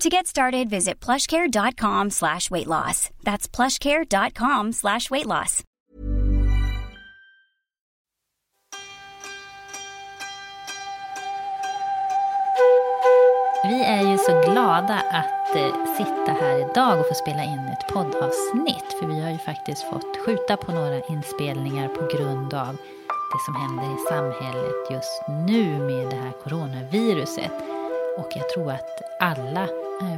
To get started, visit plushcare.com slash weight loss. That's plushcare.com slash weight loss. Vi är ju så glada att eh, sitta här idag och få spela in ett poddavsnitt. För vi har ju faktiskt fått skjuta på några inspelningar på grund av det som händer i samhället just nu med det här coronaviruset. Och jag tror att alla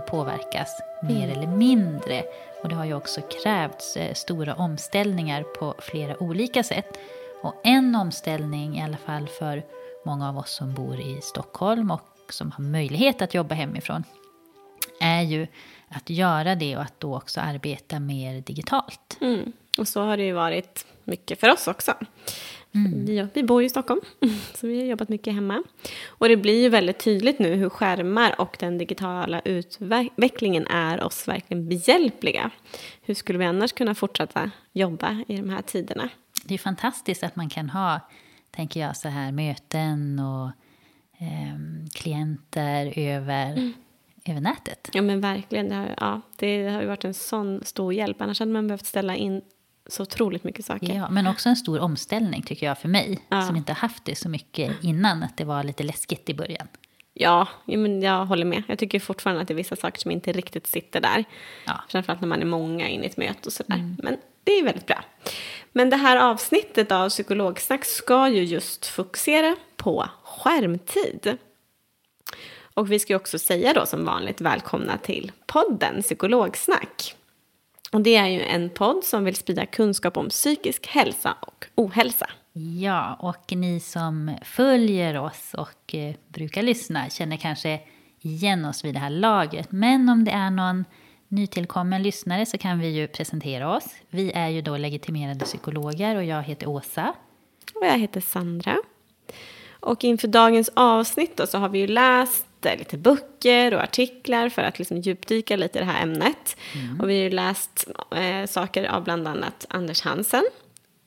påverkas mer Mm. eller mindre. Och det har ju också krävts eh, stora omställningar på flera olika sätt. Och en omställning, i alla fall för många av oss som bor i Stockholm och som har möjlighet att jobba hemifrån, är ju att göra det och att då också arbeta mer digitalt. Mm. Och så har det ju varit mycket för oss också. Vi, vi bor ju i Stockholm, så vi har jobbat mycket hemma. Och det blir ju väldigt tydligt nu hur skärmar och den digitala utvecklingen är oss verkligen behjälpliga. Hur skulle vi annars kunna fortsätta jobba i de här tiderna? Det är fantastiskt att man kan ha, tänker jag, så här möten och ehm, klienter över, över nätet. Ja men verkligen, det har, ja, det har ju varit en sån stor hjälp. Annars hade man behövt ställa in så otroligt mycket saker. Ja, men också en stor omställning tycker jag för mig, Ja. som inte haft det så mycket innan, att det var lite läskigt i början. Ja, men jag håller med. Jag tycker fortfarande att det är vissa saker som inte riktigt sitter där. Ja. Framförallt när man är många in i ett möte och sådär. Men det är väldigt bra. Men det här avsnittet av Psykologsnack ska ju just fokusera på skärmtid. Och vi ska ju också säga då som vanligt välkomna till podden Psykologsnack. Och det är ju en podd som vill sprida kunskap om psykisk hälsa och ohälsa. Ja, och ni som följer oss och eh, brukar lyssna känner kanske igen oss vid det här laget. Men om det är någon nytillkommen lyssnare så kan vi ju presentera oss. Vi är ju då legitimerade psykologer och jag heter Åsa. Och jag heter Sandra. Och inför dagens avsnitt då så har vi ju läst lite böcker och artiklar för att liksom djupdyka lite i det här ämnet. Och vi har ju läst eh, saker av bland annat Anders Hansen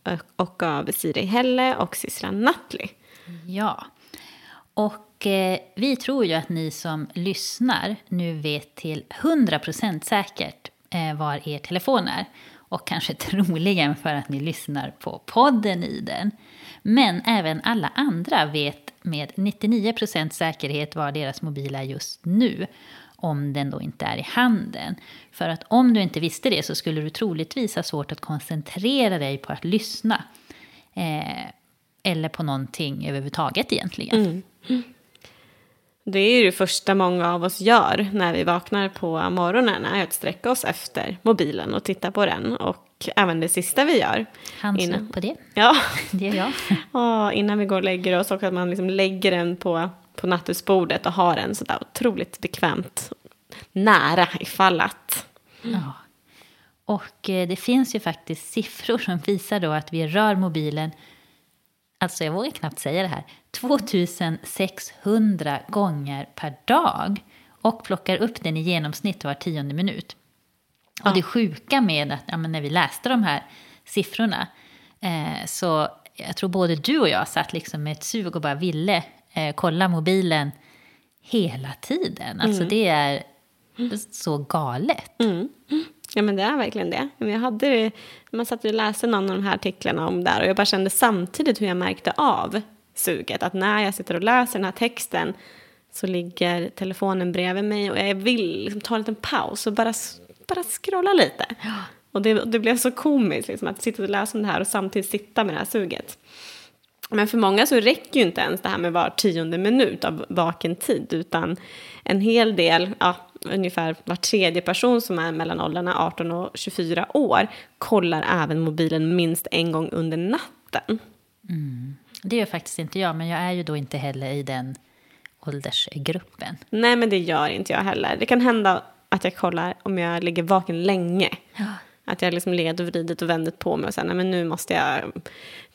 och, och av Siri Helle och Sissela Nattli. Ja, och eh, vi tror ju att ni som lyssnar nu vet till 100% säkert eh, var er telefon är. Och kanske troligen för att ni lyssnar på podden i den. Men även alla andra vet med 99% säkerhet var deras mobil är just nu. Om den då inte är i handen. För att om du inte visste det så skulle du troligtvis ha svårt att koncentrera dig på att lyssna. Eh, eller på någonting överhuvudtaget egentligen. Mm. Det är ju det första många av oss gör när vi vaknar på morgonen är att sträcka oss efter mobilen och titta på den. Och även det sista vi gör. Hands innan- upp på det. Ja, Det är jag. Ja, innan vi går och lägger oss och att man liksom lägger den på, på nattduksbordet och har den sådär otroligt bekvämt nära ifall att. Ja. Och eh, det finns ju faktiskt siffror som visar då att vi rör mobilen, alltså jag vågar knappt säga det här, 2600 gånger per dag. Och plockar upp den i genomsnitt var tionde minut. Och det sjuka med att ja, men när vi läste de här siffrorna. Eh, så jag tror både du och jag satt liksom med ett sug och bara ville eh, kolla mobilen hela tiden. Alltså det är så galet. Ja men det är verkligen det. Jag hade, man satt och läste någon av de här artiklarna om det här och jag bara kände samtidigt hur jag märkte av suget. Att när jag sitter och läser den här texten så ligger telefonen bredvid mig och jag vill liksom ta en liten paus och bara, bara scrolla lite. Och det, det blev så komiskt liksom, att sitta och läsa om det här och samtidigt sitta med det här suget. Men för många så räcker ju inte ens det här med var tionde minut av vaken tid, utan en hel del, ja, ungefär var tredje person som är mellan åldrarna 18 och 24 år kollar även mobilen minst en gång under natten. Det gör faktiskt inte jag, men jag är ju då inte heller i den åldersgruppen. Nej, men det gör inte jag heller. Det kan hända att jag kollar om jag ligger vaken länge. Att jag liksom legat och vridit och vändit på mig och sen, nej men nu måste jag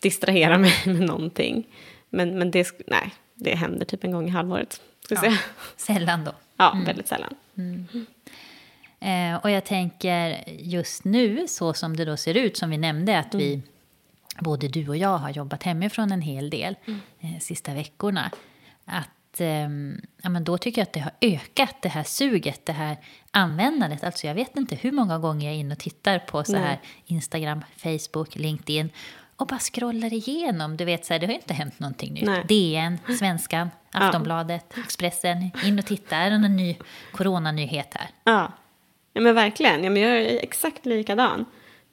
distrahera mig med någonting. Men, men det, nej, det händer typ en gång i halvåret. Ska Ja. säga. Sällan då. ja väldigt sällan. Eh, och jag tänker just nu, så som det då ser ut, som vi nämnde, att vi, både du och jag har jobbat hemifrån en hel del eh, sista veckorna. Att, ehm, ja, men då tycker jag att det har ökat, det här suget, det här användandet. Alltså jag vet inte hur många gånger jag är inne och tittar på så här Instagram, Facebook, LinkedIn och bara scrollar igenom. Du vet, så här, det har ju inte hänt någonting nytt. Nej. DN, Svenskan, Aftonbladet, Expressen, in och titta, är det någon ny coronanyhet här? Ja. ja, men verkligen. Ja, men jag är exakt likadan.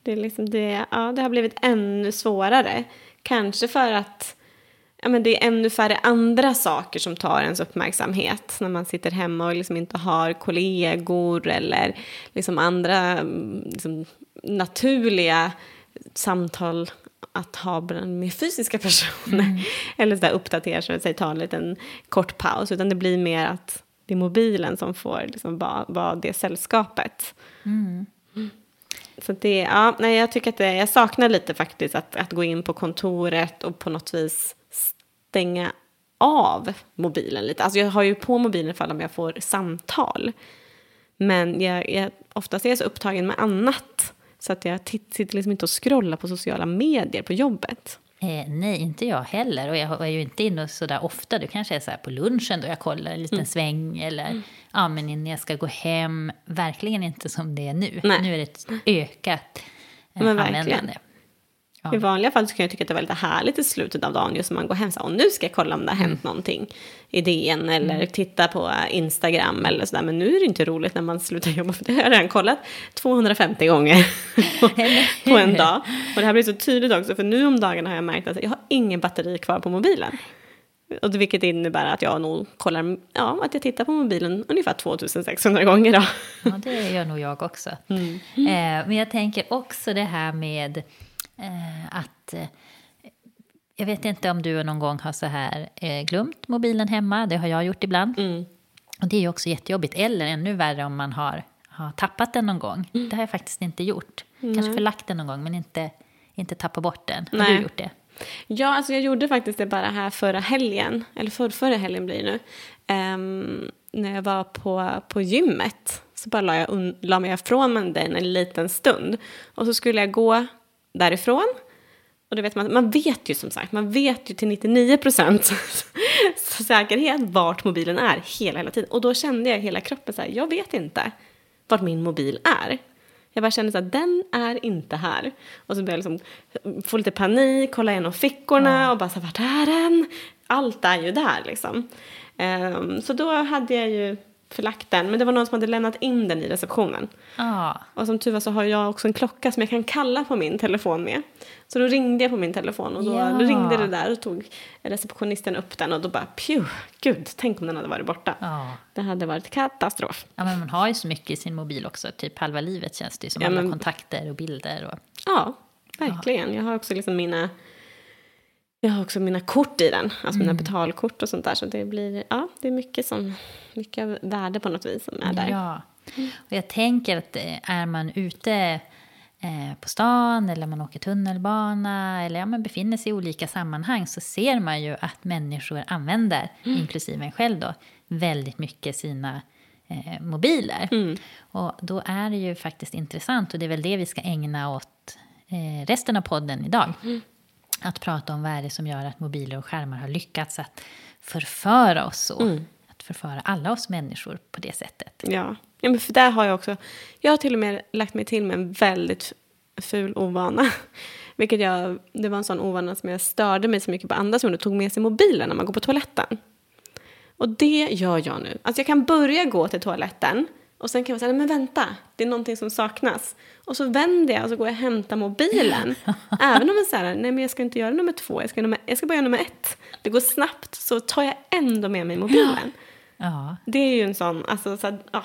Det, är liksom det, ja, det har blivit ännu svårare. Kanske för att ja, men det är ännu färre andra saker som tar ens uppmärksamhet när man sitter hemma och liksom inte har kollegor eller liksom andra mm, liksom, naturliga samtal att ha med fysiska personer. Eller så där uppdatera sig, ta en liten kort paus. Utan det blir mer att det är mobilen som får liksom vara, vara det sällskapet. Så det, ja, nej, jag tycker att det, jag saknar lite faktiskt att, att gå in på kontoret och på något vis stänga av mobilen lite. Alltså jag har ju på mobilen för om jag får samtal. Men jag, jag, oftast är jag så upptagen med annat. Så att jag sitter liksom inte och scrollar på sociala medier på jobbet. Eh, nej, inte jag heller. Och jag är ju inte inne så där ofta. Det kanske är så här på lunchen då jag kollar en liten Mm. sväng. Eller ja, men innan jag ska gå hem. Verkligen inte som det är nu. Nej. Nu är det ett ökat eh, Men verkligen. användande. Ja. I vanliga fall så kan jag tycka att det var lite härligt i slutet av dagen just när man går hem så och nu ska jag kolla om det har Mm. hänt någonting i DN eller titta på Instagram eller sådär. Men nu är det inte roligt när man slutar jobba för det har jag redan kollat 250 gånger på en dag. Och det här blir så tydligt också för nu om dagarna har jag märkt att jag har ingen batteri kvar på mobilen. Och det, vilket innebär att jag nog kollar, ja, att jag tittar på mobilen ungefär 2600 gånger då. Ja, det gör nog jag också. Mm. Eh, men jag tänker också det här med att... Eh, jag vet inte om du någon gång har så här eh, glömt mobilen hemma. Det har jag gjort ibland. Mm. Och det är ju också jättejobbigt. Eller ännu värre om man har, har tappat den någon gång. Mm. Det har jag faktiskt inte gjort. Kanske förlagt den någon gång, men inte, inte tappat bort den. Har Nej. du gjort det? Ja, alltså jag gjorde faktiskt det bara här förra helgen, eller för, förra helgen blir det nu. Ehm, när jag var på, på gymmet så bara la jag, un, la mig ifrån mig den en liten stund. Och så skulle jag gå därifrån. Och det vet man, man vet ju som sagt, man vet ju till 99 procent säkerhet vart mobilen är hela, hela tiden. Och då kände jag hela kroppen så här, jag vet inte vart min mobil är. Jag bara kände så att den är inte här. Och så började jag liksom få lite panik, kolla igenom fickorna och bara så här, vart är den? Allt är ju där liksom. Ehm, så då hade jag ju förlagt den, men det var någon som hade lämnat in den i receptionen. Ja. Och som tur var så har jag också en klocka som jag kan kalla på min telefon med. Så då ringde jag på min telefon och då, Ja. då ringde det där och tog receptionisten upp den och då bara pju, gud, tänk om den hade varit borta. Ja. Det hade varit katastrof. ja, men man har ju så mycket i sin mobil också. Typ halva livet känns det ju som. Ja, alla men- kontakter och bilder. Och... Ja, verkligen. Jag har också liksom mina jag har också mina kort i den, alltså mina betalkort och sånt där. Så det blir, ja, det är mycket som, mycket värde på något vis som är där. Ja. Och jag tänker att eh, är man ute eh, på stan eller man åker tunnelbana eller ja, man befinner sig i olika sammanhang så ser man ju att människor använder, inklusive en själv då, väldigt mycket sina eh, mobiler. Och då är det ju faktiskt intressant och det är väl det vi ska ägna åt eh, resten av podden idag. Att prata om vad är det som gör att mobiler och skärmar har lyckats att förföra oss så. Att förföra alla oss människor på det sättet. Ja. ja, men för där har jag också... Jag har till och med lagt mig till med en väldigt ful ovana. Vilket jag, det var en sån ovana som jag störde mig så mycket på andra som tog med sig mobilen när man går på toaletten. Och det gör jag nu. Alltså jag kan börja gå till toaletten och sen kan jag säga, men vänta, det är någonting som saknas. Och så vänder jag och så går jag och hämtar mobilen. Även om jag säger, nej men jag ska inte göra nummer två, jag ska, nummer, jag ska bara göra nummer ett. Det går snabbt, så tar jag ändå med mig mobilen. Ja. Det är ju en sån, alltså, så att, ja,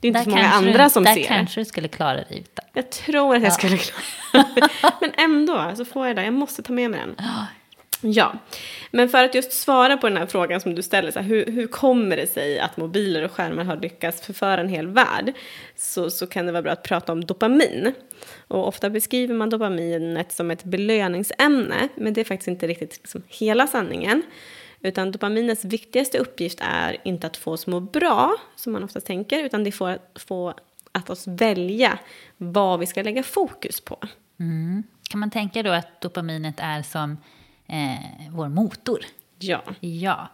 det är inte Där så många andra du, som där ser. kanske du skulle klara dig utan. Jag tror att jag skulle klara det. Men ändå så får jag det. Jag måste ta med mig den. Ja, men för att just svara på den här frågan som du ställer, så här, hur, hur kommer det sig att mobiler och skärmar har lyckats förföra en hel värld? Så, så kan det vara bra att prata om dopamin. Och ofta beskriver man dopaminet som ett belöningsämne, men det är faktiskt inte riktigt liksom hela sanningen. Utan dopaminets viktigaste uppgift är inte att få oss må bra, som man ofta tänker, utan det får att få att oss välja vad vi ska lägga fokus på. Mm. Kan man tänka då att dopaminet är som eh, vår motor? Ja. Ja.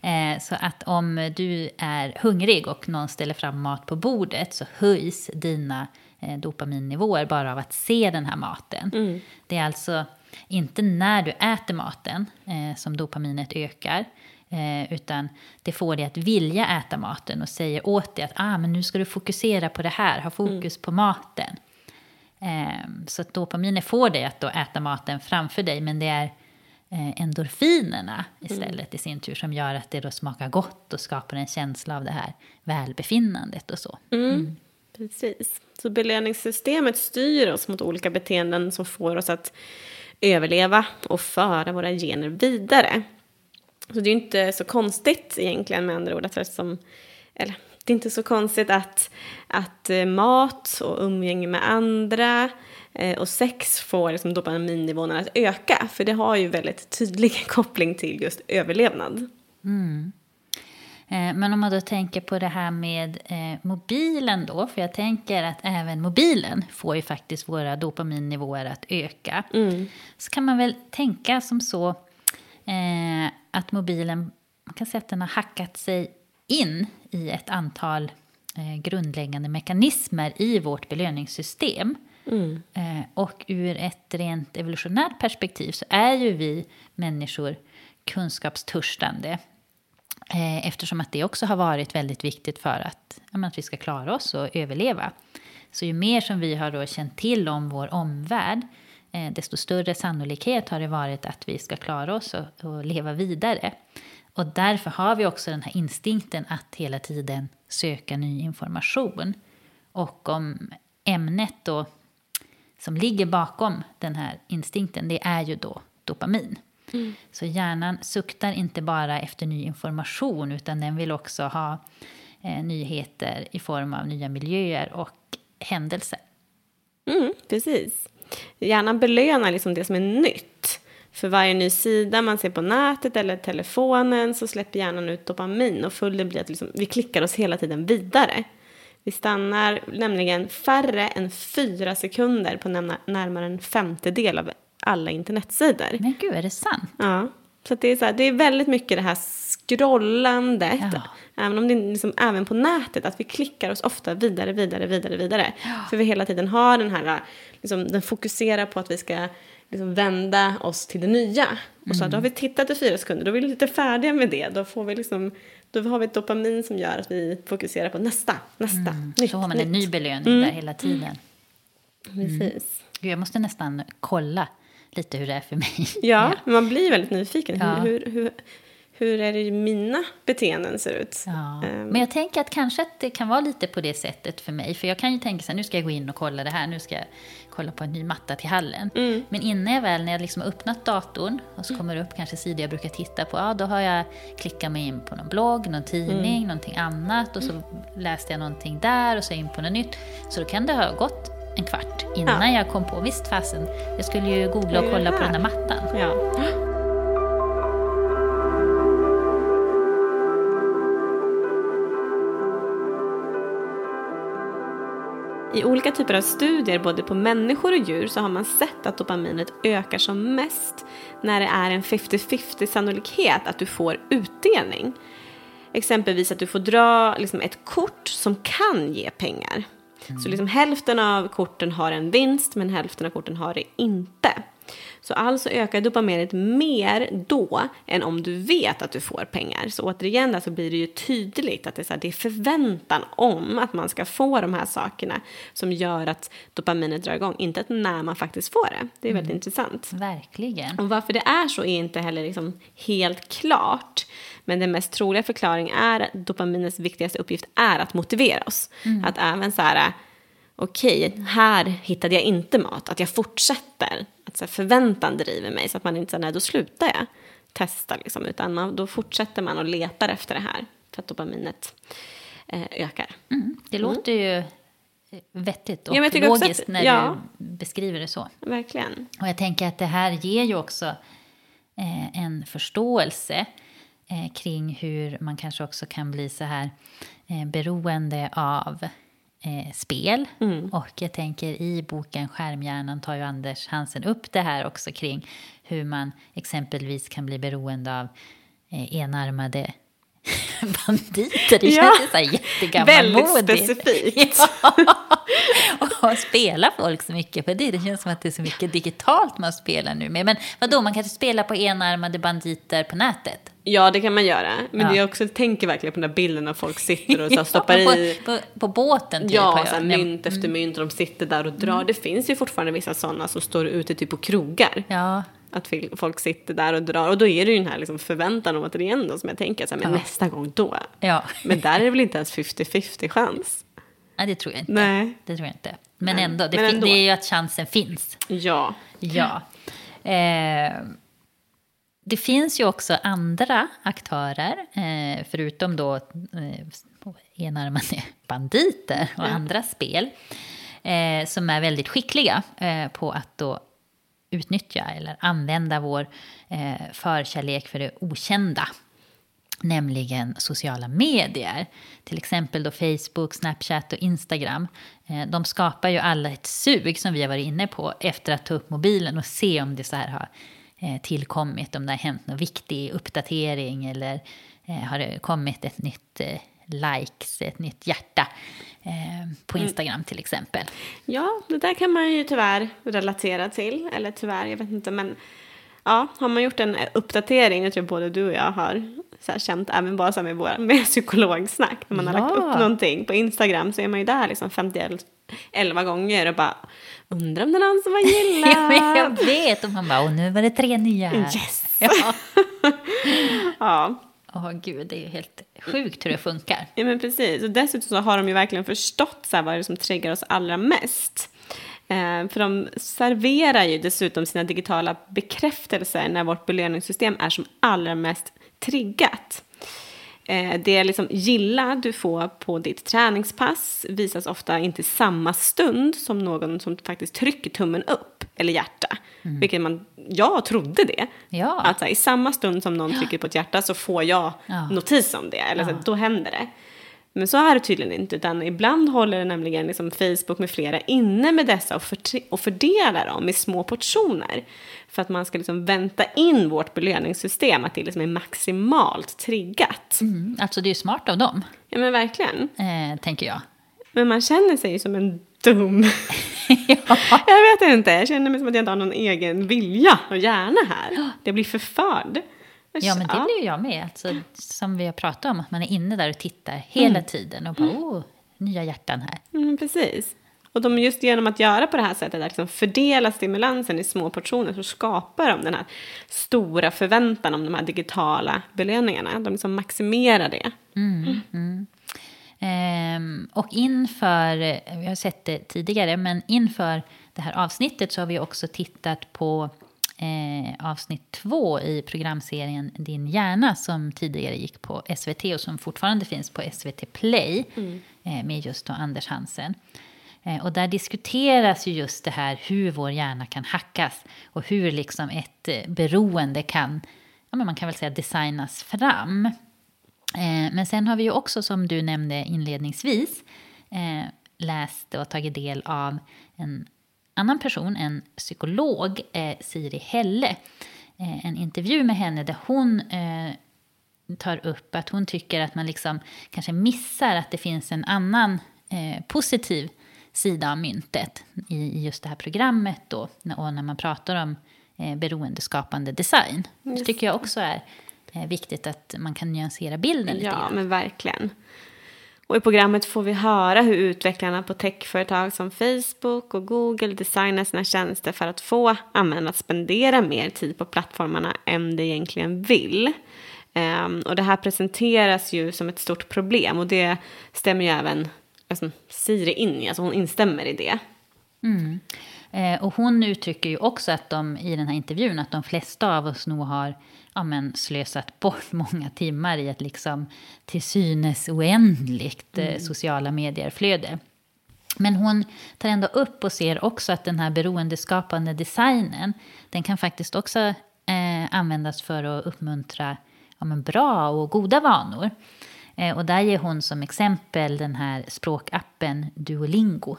Eh, så att om du är hungrig och någon ställer fram mat på bordet så höjs dina eh, dopaminnivåer bara av att se den här maten. Det är alltså inte när du äter maten eh, som dopaminet ökar. Eh, utan det får dig att vilja äta maten och säger åt dig att ah, men nu ska du fokusera på det här, ha fokus på maten. Eh, så att dopaminet får dig att då äta maten framför dig, men det är endorfinerna istället i sin tur som gör att det då smakar gott och skapar en känsla av det här välbefinnandet och så. Precis. Så belöningssystemet styr oss mot olika beteenden som får oss att överleva och föra våra gener vidare. Så det är ju inte så konstigt egentligen med andra ord att eftersom, eller det är inte så konstigt att, att eh, mat och umgänge med andra eh, och sex får liksom dopaminnivåerna att öka. För det har ju väldigt tydlig koppling till just överlevnad. Eh, Men om man då tänker på det här med eh, mobilen då, för jag tänker att även mobilen får ju faktiskt våra dopaminnivåer att öka. Så kan man väl tänka som så eh, att mobilen, man kan säga att den har hackat sig in i ett antal eh, grundläggande mekanismer i vårt belöningssystem. Mm. Eh, och ur ett rent evolutionärt perspektiv så är ju vi människor kunskapstörstande. Eh, eftersom att det också har varit väldigt viktigt för att, att vi ska klara oss och överleva. Så ju mer som vi har då känt till om vår omvärld, eh, desto större sannolikhet har det varit att vi ska klara oss och, och leva vidare. Och därför har vi också den här instinkten att hela tiden söka ny information. Och om ämnet då som ligger bakom den här instinkten, det är ju då dopamin. Så hjärnan suktar inte bara efter ny information utan den vill också ha eh, nyheter i form av nya miljöer och händelser. Mm, precis. Hjärnan belönar liksom det som är nytt. För varje ny sida man ser på nätet eller telefonen så släpper hjärnan ut dopamin och följden blir att liksom, vi klickar oss hela tiden vidare. Vi stannar nämligen färre än fyra sekunder på närmare en femtedel av alla internetsidor. Men gud, är det sant? Ja, så det, är så här, det är väldigt mycket det här scrollandet, Ja. även om det är liksom, även på nätet, att vi klickar oss ofta vidare, vidare, vidare, vidare. För vi hela tiden har den här, liksom, den fokuserar på att vi ska liksom, vända oss till det nya. Och så att då har vi tittat i fyra sekunder, då är vi lite färdiga med det. Då, får vi liksom, då har vi ett dopamin som gör att vi fokuserar på nästa, nästa, nytt, Så har man en nytt. ny belöning där hela tiden. Precis. Gud, jag måste nästan kolla lite hur det är för mig. Ja, men man blir väldigt nyfiken. Ja. Hur, hur, hur, är det mina beteenden ser ut? Ja. Ehm, Men jag tänker att kanske att det kan vara lite på det sättet för mig. För jag kan ju tänka så här, nu ska jag gå in och kolla det här, nu ska jag kolla på en ny matta till hallen. Mm. Men innan jag väl, när jag liksom har öppnat datorn och så kommer det upp kanske sidor jag brukar titta på, ja då har jag klickat mig in på någon blogg, någon tidning, Mm. någonting annat och så läste jag någonting där och så in på något nytt. Så då kan det ha gått en kvart innan Ja. jag kom på, visst fasen, jag skulle ju googla och kolla på den där mattan. Ja. I olika typer av studier, både på människor och djur, så har man sett att dopaminet ökar som mest när det är en 50-50 sannolikhet att du får utdelning. Exempelvis att du får dra liksom, ett kort som kan ge pengar. Så liksom hälften av korten har en vinst men hälften av korten har det inte. Så alltså ökar dopaminet mer då än om du vet att du får pengar. Så återigen där så blir det ju tydligt att det är, så här, det är förväntan om att man ska få de här sakerna som gör att dopaminet drar igång. Inte att när man faktiskt får det. Det är väldigt intressant. Verkligen. Och varför det är så är inte heller liksom helt klart. Men den mest troliga förklaringen är att dopaminets viktigaste uppgift är att motivera oss. Att även så här, okej, här hittade jag inte mat. Att jag fortsätter. Att så förväntan driver mig så att man inte säger nej, då slutar jag testa. Liksom, utan man, då fortsätter man och letar efter det här för att dopaminet eh, ökar. Mm. Det låter ju vettigt och Ja, logiskt att- när ja. du beskriver det så. Verkligen. Och jag tänker att det här ger ju också eh, en förståelse eh, kring hur man kanske också kan bli så här eh, beroende av eh, spel. Och jag tänker i boken Skärmhjärnan tar ju Anders Hansen upp det här också kring hur man exempelvis kan bli beroende av eh, enarmade banditer. Det Ja. känns så här jättegammalmodigt. Väldigt specifikt. Ja. Och spela folk så mycket på det. Det känns som att det är så mycket digitalt man spelar nu med. Men vadå, man kan inte spela på enarmade banditer på nätet? Ja, det kan man göra. Men Ja. jag också tänker verkligen på den där bilden när folk sitter och så stoppar Ja, i på, på, på båten typ. Ja, så här, mynt efter mynt och de sitter där och drar. Det finns ju fortfarande vissa sådana som står ute typ på krogar. Ja, Att folk sitter där och drar. Och då är det ju den här liksom förväntan om att det är igen då som jag tänker, så här, men Ja. nästa gång då. ja. Men där är det väl inte ens 50-50 chans? Nej, det tror jag inte. Nej. Det tror jag inte. Men Nej, ändå, det, men ändå. det är ju att chansen finns. Ja. Ja. Eh, det finns ju också andra aktörer, eh, förutom då eh, enarmade banditer och andra spel, eh, som är väldigt skickliga eh, på att då utnyttja eller använda vår eh, förkärlek för det okända. Nämligen sociala medier. Till exempel då Facebook, Snapchat och Instagram. Eh, de skapar ju alla ett sug som vi har varit inne på efter att ta upp mobilen och se om det så här har tillkommit, om det har hänt någon viktig uppdatering eller eh, har det kommit ett nytt eh, likes, ett nytt hjärta eh, på Instagram till exempel. ja, det där kan man ju tyvärr relatera till. Eller tyvärr, jag vet inte. Men ja, har man gjort en uppdatering, jag tror både du och jag har så här, känt, även bara så med, våra, med psykologsnack. När man har lagt Ja. upp någonting på Instagram så är man ju där liksom 51 gånger och bara undrar om det är någon som har Ja, men jag gillat. vet, och man bara, och nu var det tre nya här. Yes! Ja. Ja. Åh gud, det är ju helt sjukt hur det funkar. Ja men precis. Och dessutom så har de ju verkligen förstått så här, vad det är som triggar oss allra mest. Eh, för de serverar ju dessutom sina digitala bekräftelser när vårt belöningssystem är som allra mest triggat. Eh, det liksom gilla du får på ditt träningspass visas ofta inte samma stund som någon som faktiskt trycker tummen upp eller hjärta. Vilket man, jag trodde det. Ja. Att här, i samma stund som någon trycker på ett hjärta så får jag Ja. notis om det. Eller så, här, då händer det. Men så är det tydligen inte, utan ibland håller det nämligen liksom Facebook med flera inne med dessa och, för, och fördelar dem i små portioner. För att man ska liksom vänta in vårt belöningssystem, att det liksom är maximalt triggat. Mm, alltså det är ju smart av dem, Ja men verkligen. eh, tänker jag. Men man känner sig ju som en dum... Jag vet inte, jag känner mig som att jag inte har någon egen vilja och hjärna här. Jag blir förförd. Ja, men det blir ju jag med. Alltså, som vi har pratat om, att man är inne där och tittar hela tiden och bara, åh, nya hjärtan här. Mm, precis. Och de just genom att göra på det här sättet, att liksom fördela stimulansen i små portioner, så skapar de den här stora förväntan om de här digitala belöningarna. De liksom maximerar det. Ehm, och inför, vi har sett det tidigare, men inför det här avsnittet så har vi också tittat på eh, avsnitt två i programserien Din hjärna som tidigare gick på SVT och som fortfarande finns på SVT Play eh, med just då Anders Hansen. Eh, och där diskuteras ju just det här hur vår hjärna kan hackas och hur liksom ett eh, beroende kan, ja, men man kan väl säga designas fram. Eh, men sen har vi ju också, som du nämnde inledningsvis, eh, läst och tagit del av en annan person, en psykolog, eh, Siri Helle. Eh, en intervju med henne där hon eh, tar upp att hon tycker att man liksom kanske missar att det finns en annan eh, positiv sida av myntet i, just det här programmet då, och när man pratar om eh, beroendeskapande design. Det tycker jag också är eh, viktigt att man kan nyansera bilden lite Ja, grann. men verkligen. Och i programmet får vi höra hur utvecklarna på techföretag som Facebook och Google designar sina tjänster för att få användarna att spendera mer tid på plattformarna än de egentligen vill. Um, och det här presenteras ju som ett stort problem och det stämmer ju även alltså, Siri in i, alltså hon instämmer i det. Mm. Eh, och hon uttrycker ju också att de, i den här intervjun att de flesta av oss nog har ja, men, slösat bort många timmar i ett liksom till synes oändligt eh, sociala medier-flöde. Men hon tar ändå upp och ser också att den här beroendeskapande designen, den kan faktiskt också eh, användas för att uppmuntra ja, men bra och goda vanor. Eh, och där ger hon som exempel den här språkappen Duolingo.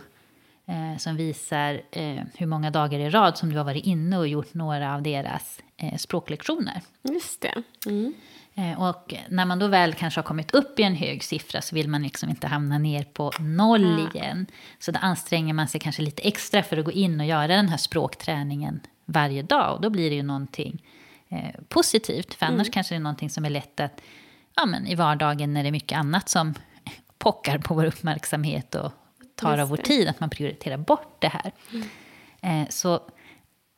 Eh, som visar eh, hur många dagar i rad som du har varit inne och gjort några av deras eh, språklektioner. Just det. Mm. Eh, Och när man då väl kanske har kommit upp i en hög siffra så vill man liksom inte hamna ner på noll igen. Så då anstränger man sig kanske lite extra för att gå in och göra den här språkträningen varje dag. Och då blir det ju någonting eh, positivt. För annars kanske det är någonting som är lätt att ja, men i vardagen när det är mycket annat som pockar på vår uppmärksamhet och tar Just av vår det. tid, att man prioriterar bort det här. Eh, så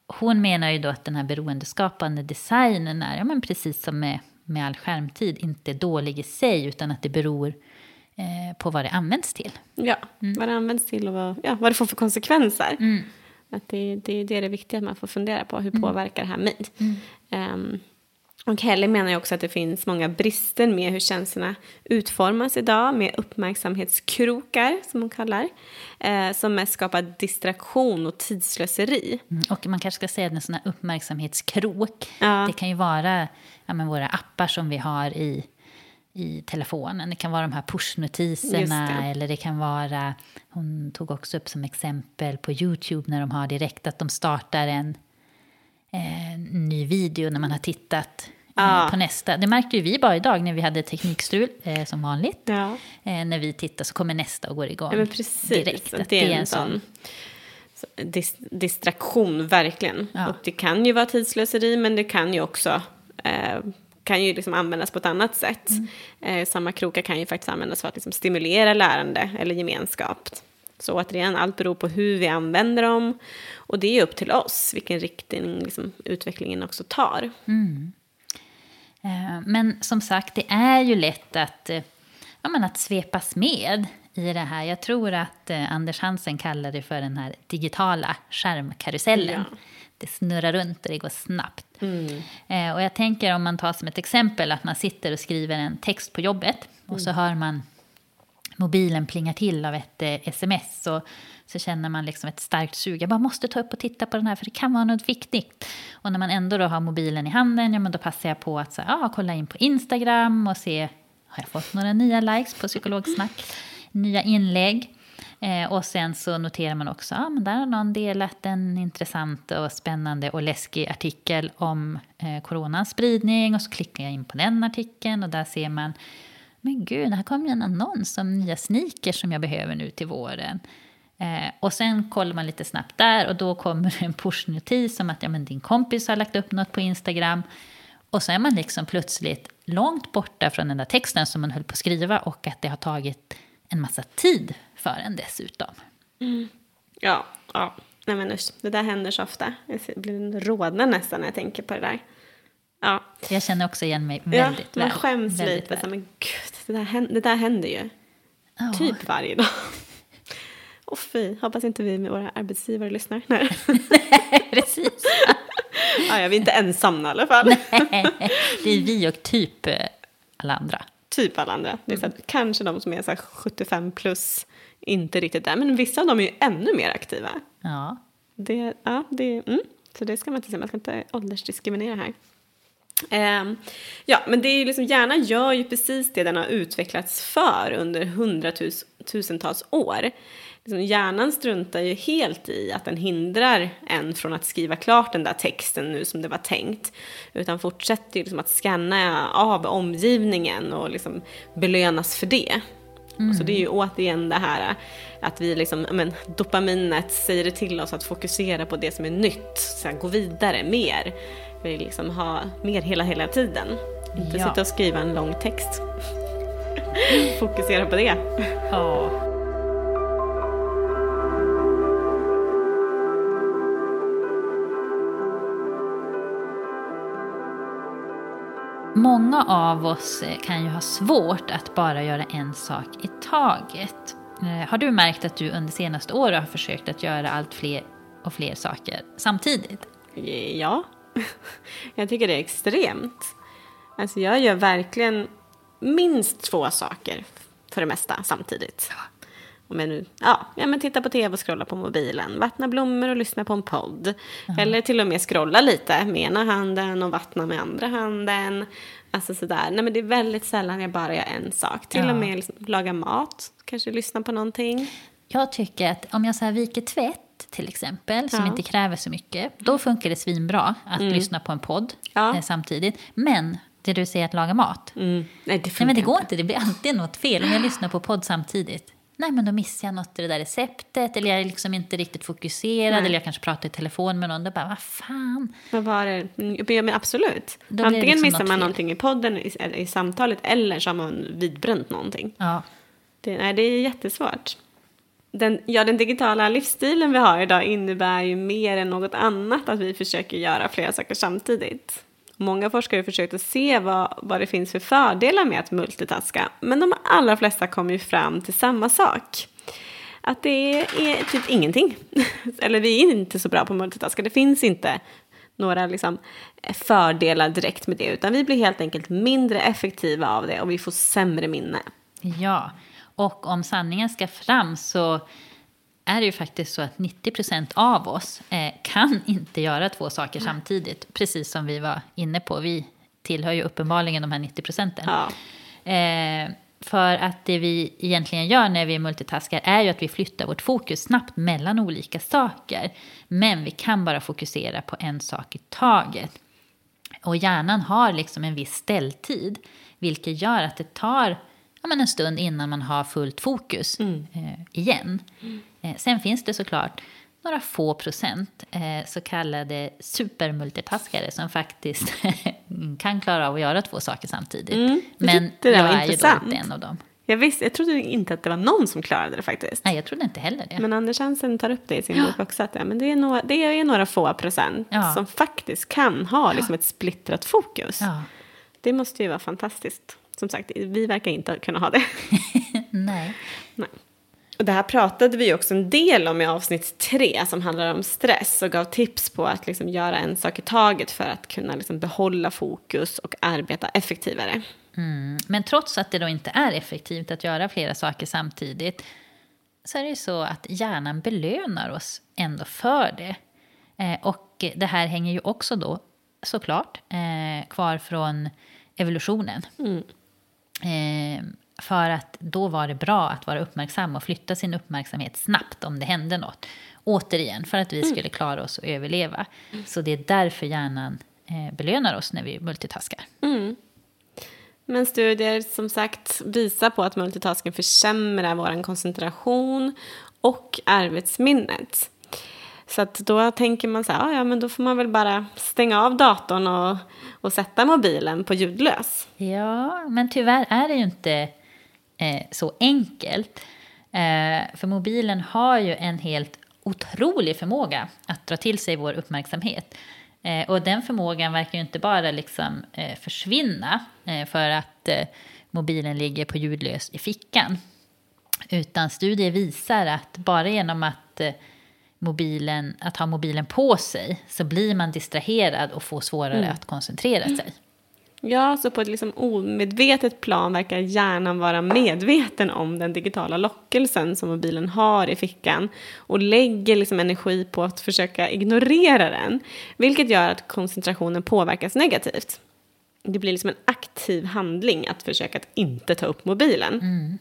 hon menar ju då att den här beroendeskapande designen är, ja, men precis som med, med all skärmtid, inte dålig i sig, utan att det beror eh, på vad det används till. Ja, vad det används till och vad, ja, vad det får för konsekvenser. Mm. Att det, det, det är det viktiga att man får fundera på. Hur påverkar det här mig? Mm. Och Kelly menar ju också att det finns många brister med hur tjänsterna utformas idag. Med uppmärksamhetskrokar, som hon kallar. Eh, som mest skapar distraktion och tidslöseri. Mm. Och man kanske ska säga att en sån här uppmärksamhetskrok, Ja. det kan ju vara ja, men våra appar som vi har i, i telefonen. Det kan vara de här pushnotiserna det. eller det kan vara, hon tog också upp som exempel på YouTube när de har direkt att de startar en eh, ny video när man har tittat Ja. på nästa. Det märkte ju vi bara idag när vi hade teknikstrul eh, som vanligt. Ja. Eh, när vi tittar så kommer nästa och går igång Ja, men precis. direkt. Att det är en sån så- dis, distraktion, verkligen. Ja. Och det kan ju vara tidslöseri, men det kan ju också eh, kan ju liksom användas på ett annat sätt. Eh, samma krokar kan ju faktiskt användas för att liksom stimulera lärande eller gemenskap. Så återigen, allt beror på hur vi använder dem. Och det är upp till oss vilken riktning liksom, utvecklingen också tar. Eh, Men som sagt, det är ju lätt att, eh, ja, men att svepas med i det här. Jag tror att eh, Anders Hansen kallar det för den här digitala skärmkarusellen. Ja. Det snurrar runt och det går snabbt. Eh, och jag tänker om man tar som ett exempel att man sitter och skriver en text på jobbet och så hör man mobilen plingar till av ett eh, sms så, så känner man liksom ett starkt sug. Jag bara måste ta upp och titta på den här för det kan vara något viktigt. Och när man ändå då har mobilen i handen, ja men då passar jag på att så, ja, ah, kolla in på Instagram och se, har jag fått några nya likes på psykologsnack? Nya inlägg. Eh, och sen så noterar man också, ja ah, men där har någon delat en intressant och spännande och läskig artikel om eh, coronans spridning. Och så klickar jag in på den artikeln och där ser man men gud, här kommer en annons om nya sneakers som jag behöver nu till våren. Eh, och sen kollar man lite snabbt där och då kommer en pushnotis om att ja, men din kompis har lagt upp något på Instagram. Och så är man liksom plötsligt långt borta från den där texten som man höll på att skriva och att det har tagit en massa tid för en dessutom. Ja, ja. Nej men usch, det där händer så ofta. Jag blir rodnad nästan när jag tänker på det där. Ja, Jag känner också igen mig ja väldigt man väl. skäms väldigt lite. Så, väl. men gud, det där, händer, det där händer ju. Ja. Typ varje dag. Och fy, hoppas inte vi med våra arbetsgivare lyssnar. Nej. Precis. ja, ja, vi är inte ensamma i alla fall. det är vi och typ eh, alla andra. Typ alla andra. Det är så att kanske de som är så här 75 plus inte riktigt där. Men vissa av dem är ju ännu mer aktiva. Ja. Det, ja, det, mm. Så det ska man inte säga, man ska inte åldersdiskriminera här. Ehm, ja, men det är ju liksom, hjärnan gör ju precis det den har utvecklats för under hundratusentals år. Liksom, hjärnan struntar ju helt i att den hindrar en från att skriva klart den där texten nu som det var tänkt. Utan fortsätter ju liksom att scanna av omgivningen och liksom belönas för det. Mm. Så det är ju återigen det här att vi liksom, men, dopaminet säger det till oss att fokusera på det som är nytt, så här, gå vidare mer. Vi vill liksom ha mer hela, hela tiden. Inte ja. sitta och skriva en lång text. fokusera på det. Ja. Många av oss kan ju ha svårt att bara göra en sak i taget. Eh, har du märkt att du under senaste året har försökt att göra allt fler och fler saker samtidigt? Ja, jag tycker det är extremt. Alltså jag gör verkligen minst två saker för det mesta samtidigt. Om jag nu, ja, ja men titta på tv och scrolla på mobilen, vattna blommor och lyssna på en podd. Mm. Eller till och med scrolla lite med ena handen och vattna med andra handen. Alltså sådär. Nej men det är väldigt sällan jag bara gör en sak. Till ja. och med liksom, laga mat, kanske lyssna på någonting. Jag tycker att om jag så här viker tvätt till exempel, som ja. inte kräver så mycket, då funkar det svinbra att mm. lyssna på en podd ja. eh, samtidigt. Men det du säger att laga mat, mm. Nej, det Nej, men det går inte. Det blir alltid något fel om jag lyssnar på podd samtidigt. Nej, men då missar jag något i det där receptet. Eller jag är liksom inte riktigt fokuserad. Nej. Eller jag kanske pratar i telefon med någon. Då bara, vad fan. Vad var det? Ja, men absolut. Antingen liksom missar man fel. någonting i podden, i, i, samtalet. Eller så har man vidbränt någonting. Ja. Det, nej, det är jättesvårt. Den, ja, den digitala livsstilen vi har idag innebär ju mer än något annat att vi försöker göra flera saker samtidigt. Många forskare försökte se vad, vad det finns för fördelar med att multitaska. Men de allra flesta kom ju fram till samma sak. Att det är typ ingenting. Eller vi är inte så bra på multitaska. Det finns inte några liksom fördelar direkt med det. Utan vi blir helt enkelt mindre effektiva av det och vi får sämre minne. Ja, och om sanningen ska fram så är det ju faktiskt så att 90% av oss eh, kan inte göra två saker samtidigt. Precis som vi var inne på. Vi tillhör ju uppenbarligen de här 90 procenten. Ja. Eh, för att det vi egentligen gör när vi multitaskar är ju att vi flyttar vårt fokus snabbt mellan olika saker. Men vi kan bara fokusera på en sak i taget. Och hjärnan har liksom en viss ställtid. Vilket gör att det tar ja, men en stund innan man har fullt fokus mm. eh, igen. Mm. Eh, sen finns det såklart några få procent eh, så kallade supermultitaskare som faktiskt kan klara av att göra två saker samtidigt. Mm, Men jag är ju då inte en av dem. Jag, visste, jag trodde inte att det var någon som klarade det faktiskt. Nej, jag trodde inte heller det. Men Anders Hansen tar upp det i sin ja. bok också. Att, men det, är några, det är några få procent ja. som faktiskt kan ha liksom, ett splittrat fokus. Ja. Det måste ju vara fantastiskt. Som sagt, vi verkar inte kunna ha det. Nej. Nej. Och det här pratade vi också en del om i avsnitt tre som handlar om stress och gav tips på att liksom göra en sak i taget för att kunna liksom behålla fokus och arbeta effektivare. Mm. Men trots att det då inte är effektivt att göra flera saker samtidigt så är det ju så att hjärnan belönar oss ändå för det. Eh, och det här hänger ju också då såklart eh, kvar från evolutionen. Mm. Eh, för att då var det bra att vara uppmärksam och flytta sin uppmärksamhet snabbt om det hände något. Återigen, för att vi mm. skulle klara oss och överleva. Så det är därför hjärnan eh, belönar oss när vi multitaskar. Mm. Men studier som sagt visar på att multitasking försämrar vår koncentration och arbetsminnet. Så att då tänker man så här, ja men då får man väl bara stänga av datorn och, och sätta mobilen på ljudlös. Ja, men tyvärr är det ju inte eh, så enkelt. Eh, för mobilen har ju en helt otrolig förmåga att dra till sig vår uppmärksamhet. Eh, och den förmågan verkar ju inte bara liksom, eh, försvinna eh, för att eh, mobilen ligger på ljudlös i fickan. Utan studier visar att bara genom att mobilen, att ha mobilen på sig så blir man distraherad och får svårare mm. att koncentrera sig. Ja, så på ett liksom omedvetet plan verkar hjärnan vara medveten om den digitala lockelsen som mobilen har i fickan och lägger liksom energi på att försöka ignorera den, vilket gör att koncentrationen påverkas negativt. Det blir liksom en aktiv handling att försöka att inte ta upp mobilen. Mm.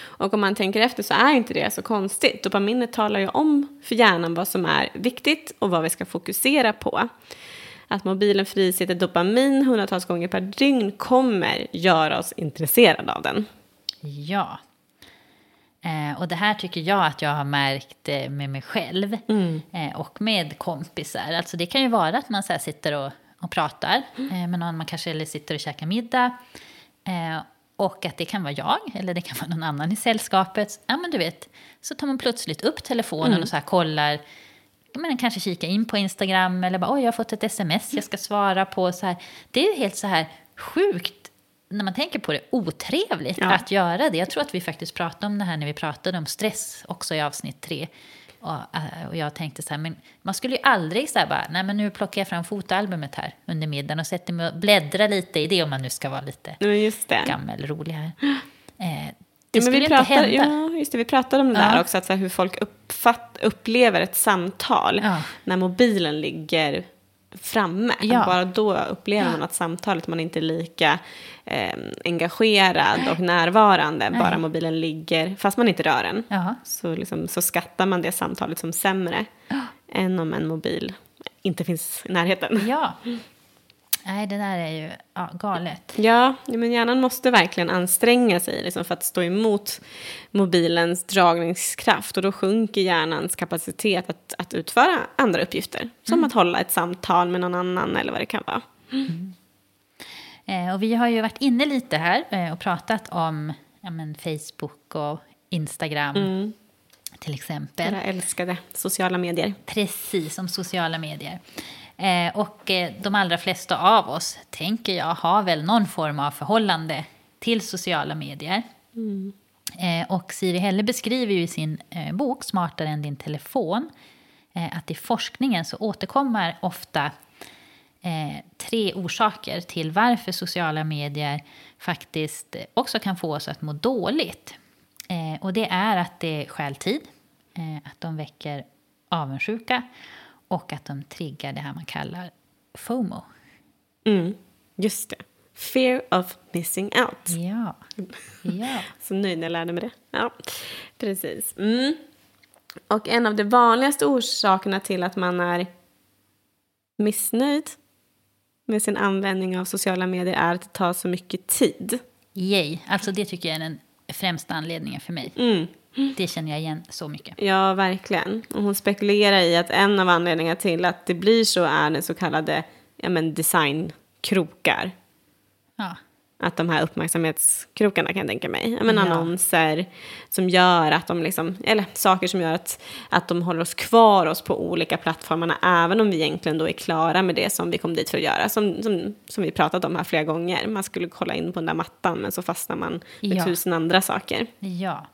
Och om man tänker efter så är inte det så konstigt. Dopaminet talar ju om för hjärnan vad som är viktigt och vad vi ska fokusera på. Att mobilen frisätter dopamin hundratals gånger per dygn kommer göra oss intresserade av den. Ja. Eh, och det här tycker jag att jag har märkt eh, med mig själv Mm. eh, och med kompisar. Alltså det kan ju vara att man så sitter och, och pratar eh, med någon, man kanske eller sitter och käkar middag. Eh, och att det kan vara jag, eller det kan vara någon annan i sällskapet. Ja, men du vet, så tar man plötsligt upp telefonen och så kollar. Men kanske kika in på Instagram eller bara oj, jag har fått ett sms jag ska svara på. Så här. Det är helt så här sjukt när man tänker på det, otrevligt Ja. att göra det. Jag tror att vi faktiskt pratade om det här när vi pratade om stress också i avsnitt tre. Och, äh, och jag tänkte så här, men man skulle ju aldrig så här bara, nej men nu plockar jag fram fotoalbumet här under middagen och sätter mig och bläddrar lite i det om man nu ska vara lite Men just det. gammal rolig här. Eh, det Ja, men vi inte pratade, hända. ja, just det, vi pratade om det Ja. där också, att så här, hur folk uppfatt, upplever ett samtal Ja. när mobilen ligger framme. Ja. Bara då upplever man att samtalet, man är inte lika eh, engagerad och närvarande, bara mobilen ligger, fast man inte rör den. Så, liksom, så skattar man det samtalet som sämre än om en mobil inte finns i närheten. Ja. Nej, det där är ju ja, galet. Ja, men hjärnan måste verkligen anstränga sig liksom, för att stå emot mobilens dragningskraft. Och då sjunker hjärnans kapacitet att, att utföra andra uppgifter. Som att hålla ett samtal med någon annan eller vad det kan vara. Eh, och vi har ju varit inne lite här eh, och pratat om ja, men Facebook och Instagram till exempel. Jag älskade sociala medier. Precis, som sociala medier. Eh, och eh, de allra flesta av oss, tänker jag, har väl någon form av förhållande till sociala medier. Eh, och Siri Helle beskriver ju i sin eh, bok Smartare än din telefon att i forskningen så återkommer ofta tre orsaker till varför sociala medier faktiskt också kan få oss att må dåligt. Och det är att det stjäl tid, att de väcker avundsjuka och att de triggar det här man kallar FOMO. Mm, just det. Fear of missing out. Ja, ja. Så nöjd när jag lärde mig det. Ja, precis. Mm. Och en av de vanligaste orsakerna till att man är missnöjd med sin användning av sociala medier är att det tar så mycket tid. Yay. Alltså det tycker jag är den främsta anledningen för mig. Mm. Det känner jag igen så mycket. Ja, verkligen. Och hon spekulerar i att en av anledningarna till att det blir så är den så kallade ja, men designkrokar. Ja, Att de här uppmärksamhetskrokarna kan jag tänka mig. Ja, men Ja. Annonser som gör att de liksom, eller saker som gör att, att de håller oss kvar oss på olika plattformarna. Även om vi egentligen då är klara med det som vi kom dit för att göra. Som, som, som vi pratat om här flera gånger. Man skulle kolla in på den där mattan men så fastnar man med Ja. tusen andra saker. ja.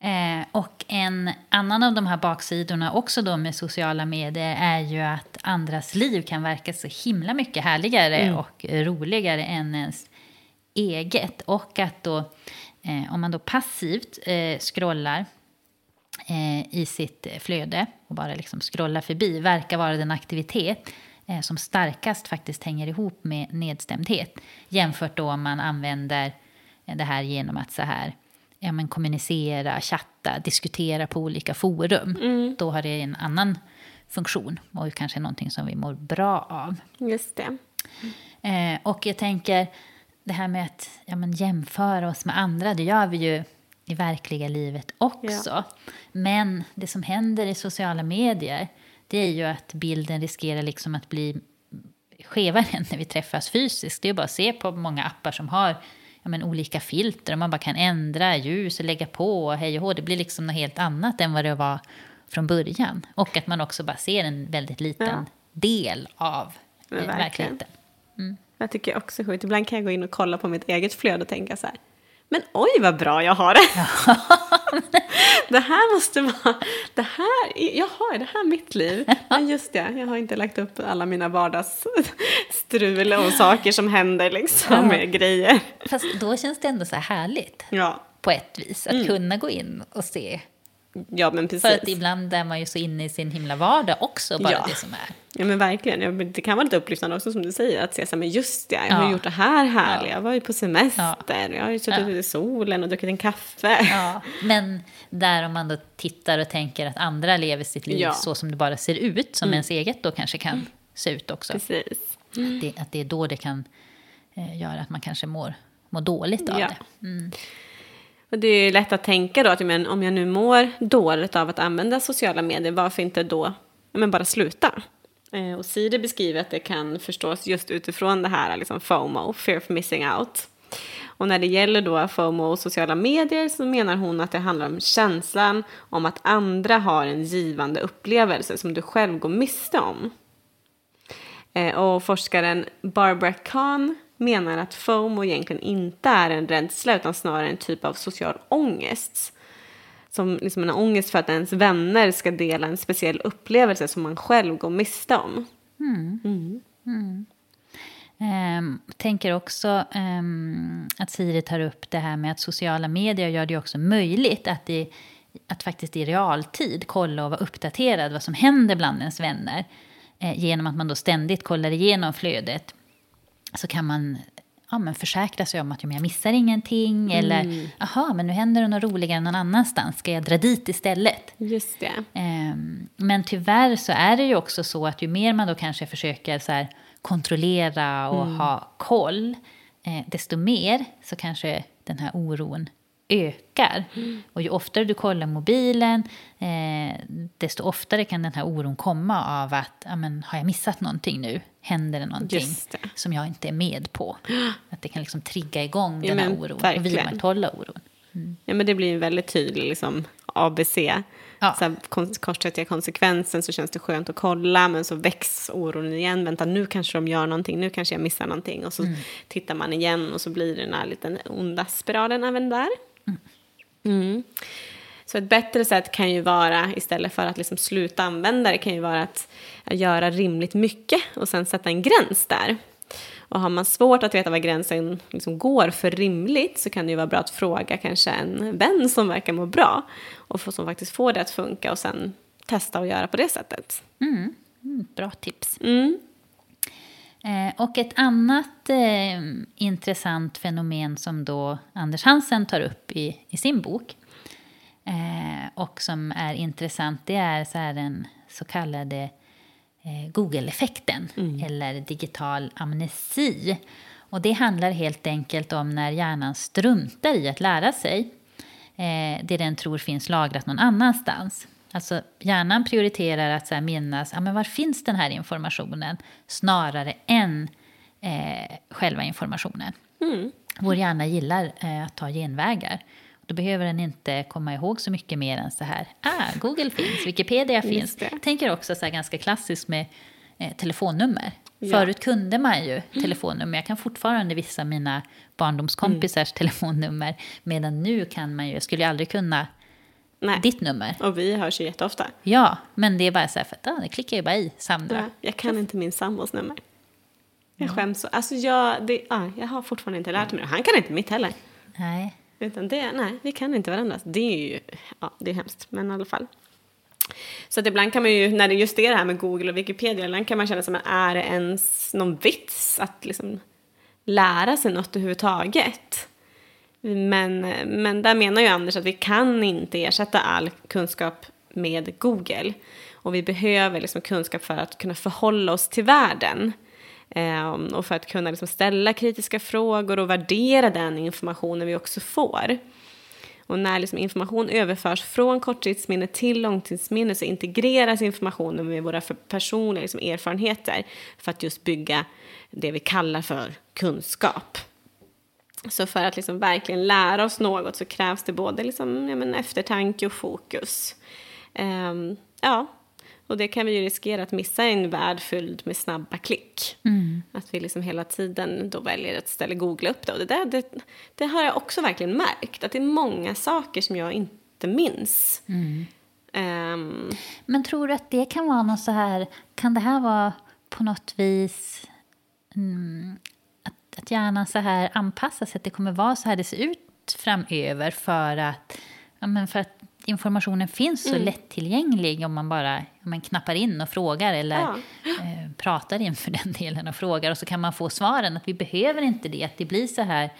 Eh, och en annan av de här baksidorna också då med sociala medier är ju att andras liv kan verka så himla mycket härligare och roligare än ens eget. Och att då, eh, om man då passivt eh, scrollar eh, i sitt flöde och bara liksom scrollar förbi verkar vara den aktivitet eh, som starkast faktiskt hänger ihop med nedstämdhet. Jämfört då om man använder det här genom att så här ja, men kommunicera, chatta, diskutera på olika forum. Då har det en annan funktion och kanske någonting som vi mår bra av. Just det. Eh, och jag tänker, det här med att ja, men jämföra oss med andra, det gör vi ju i verkliga livet också. Men det som händer i sociala medier, det är ju att bilden riskerar liksom att bli skevare än när vi träffas fysiskt. Det är ju bara att se på många appar som har ja, men, olika filter och man bara kan ändra ljus och lägga på och hej och hå. Det blir liksom något helt annat än vad det var från början. Och att man också bara ser en väldigt liten Ja. del av eh, verkligheten. Jag tycker också sjukt. Ibland kan jag gå in och kolla på mitt eget flöde och tänka så här. Men oj vad bra jag har det. det här måste vara, det här, jaha är det här mitt liv? Men just det, jag har inte lagt upp alla mina vardagsstrul och saker som händer liksom med grejer. Fast då känns det ändå så här härligt Ja, på ett vis. Att Mm. kunna gå in och se Ja, men precis. För att ibland är man ju så inne i sin himla vardag också, bara Ja. det som är. Ja men verkligen, ja, det kan vara lite upplyftande också som du säger, att se så här, men just det, jag har Ja. gjort det här härliga, Ja. jag var ju på semester, jag har ju suttit ute i solen och druckit en kaffe. Ja, men där om man då tittar och tänker att andra lever sitt liv så som det bara ser ut, som ens eget då kanske kan se ut också. Precis. Att, det, att det är då det kan eh, göra att man kanske mår, mår dåligt av det. Och det är lätt att tänka då att men, om jag nu mår dåligt av att använda sociala medier, varför inte då men bara sluta? Eh, och Siri beskriver att det kan förstås just utifrån det här liksom FOMO, fear of missing out. Och när det gäller då FOMO och sociala medier så menar hon att det handlar om känslan om att andra har en givande upplevelse som du själv går miste om. Eh, Och forskaren Barbara Kahn menar att FOMO egentligen inte är en rädsla utan snarare en typ av social ångest. Som liksom en ångest för att ens vänner ska dela en speciell upplevelse som man själv går miste om. Ehm, tänker också ehm, att Siri tar upp det här med att sociala medier gör det också möjligt att, i, att faktiskt i realtid kolla och vara uppdaterad vad som händer bland ens vänner. Eh, genom att man då ständigt kollar igenom flödet så kan man ja, men försäkra sig om att jag missar ingenting. Eller, aha, men nu händer det något roligare någon annanstans. Ska jag dra dit istället? Just det. Ehm, Men tyvärr så är det ju också så att ju mer man då kanske försöker så här kontrollera och ha koll, eh, desto mer så kanske den här oron ökar. Och ju oftare du kollar mobilen, eh, desto oftare kan den här oron komma av att, ja, men, har jag missat någonting nu? Händer det någonting det. som jag inte är med på? Att det kan liksom trigga igång Ja, den här men oron och verkligen. vidmakthålla oron. Ja, men det blir en väldigt tydlig liksom, ABC. Ja. Så här, kortsiktiga konsekvensen så känns det skönt att kolla men så väcks oron igen. Vänta nu kanske de gör någonting, nu kanske jag missar någonting. Och så tittar man igen och så blir det den här liten onda spiralen även där. Mm. Så ett bättre sätt kan ju vara, istället för att liksom sluta använda det, kan ju vara att göra rimligt mycket och sen sätta en gräns där. Och har man svårt att veta var gränsen liksom går för rimligt så kan det ju vara bra att fråga kanske en vän som verkar må bra och få, som faktiskt får det att funka och sen testa att göra på det sättet. Mm, bra tips. Mm. Eh, och ett annat eh, intressant fenomen som då Anders Hansen tar upp i, i sin bok eh, och som är intressant det är så här den så kallade eh, Google-effekten eller digital amnesi. Och det handlar helt enkelt om när hjärnan struntar i att lära sig eh, det den tror finns lagrat någon annanstans. Alltså hjärnan prioriterar att så minnas, ja, men var finns den här informationen? Snarare än eh, själva informationen. Vår hjärna gillar eh, att ta genvägar. Då behöver den inte komma ihåg så mycket mer än så här. Ah, Google finns, Wikipedia finns. Jag tänker också så här ganska klassiskt med eh, telefonnummer. Ja. Förut kunde man ju telefonnummer. Jag kan fortfarande vissa mina barndomskompisars telefonnummer. Medan nu kan man ju, jag skulle aldrig kunna Nej. ditt nummer. Och vi hörs ju jätteofta. Ja, men det är bara så här för att ah, det klickar ju bara i Sandra. Ja, jag kan inte min sambos nummer. Jag skäms så. Alltså jag, det, ja, jag har fortfarande inte lärt mig det. Han kan inte mitt heller. Nej. Utan det, nej, vi kan inte varandras. Det är ju, ja, det är hemskt, men i alla fall. Så att ibland kan man ju, när det just är det här med Google och Wikipedia, ibland kan man känna som att är det ens någon vits att liksom lära sig något överhuvudtaget? Men, men där menar ju Anders att vi kan inte ersätta all kunskap med Google. Och vi behöver liksom kunskap för att kunna förhålla oss till världen. Ehm, och för att kunna liksom ställa kritiska frågor och värdera den informationen vi också får. Och när liksom information överförs från korttidsminne till långtidsminne så integreras informationen med våra personliga liksom erfarenheter för att just bygga det vi kallar för kunskap. Så för att liksom verkligen lära oss något så krävs det både liksom, ja, men eftertanke och fokus. Ehm, ja, och det kan vi ju riskera att missa i en värld fylld med snabba klick. Att vi liksom hela tiden då väljer att ställa googla upp det. Och det, där, det, det har jag också verkligen märkt, att det är många saker som jag inte minns. Ehm, Men tror du att det kan vara något så här, kan det här vara på något vis mm, att, hjärnan så här anpassar sig, att det kommer vara så här det ser ut framöver för att, ja, men för att informationen finns så lättillgänglig om man bara om man knappar in och frågar eller Ja. eh, pratar inför den delen och frågar och så kan man få svaren att vi behöver inte det, att det blir så här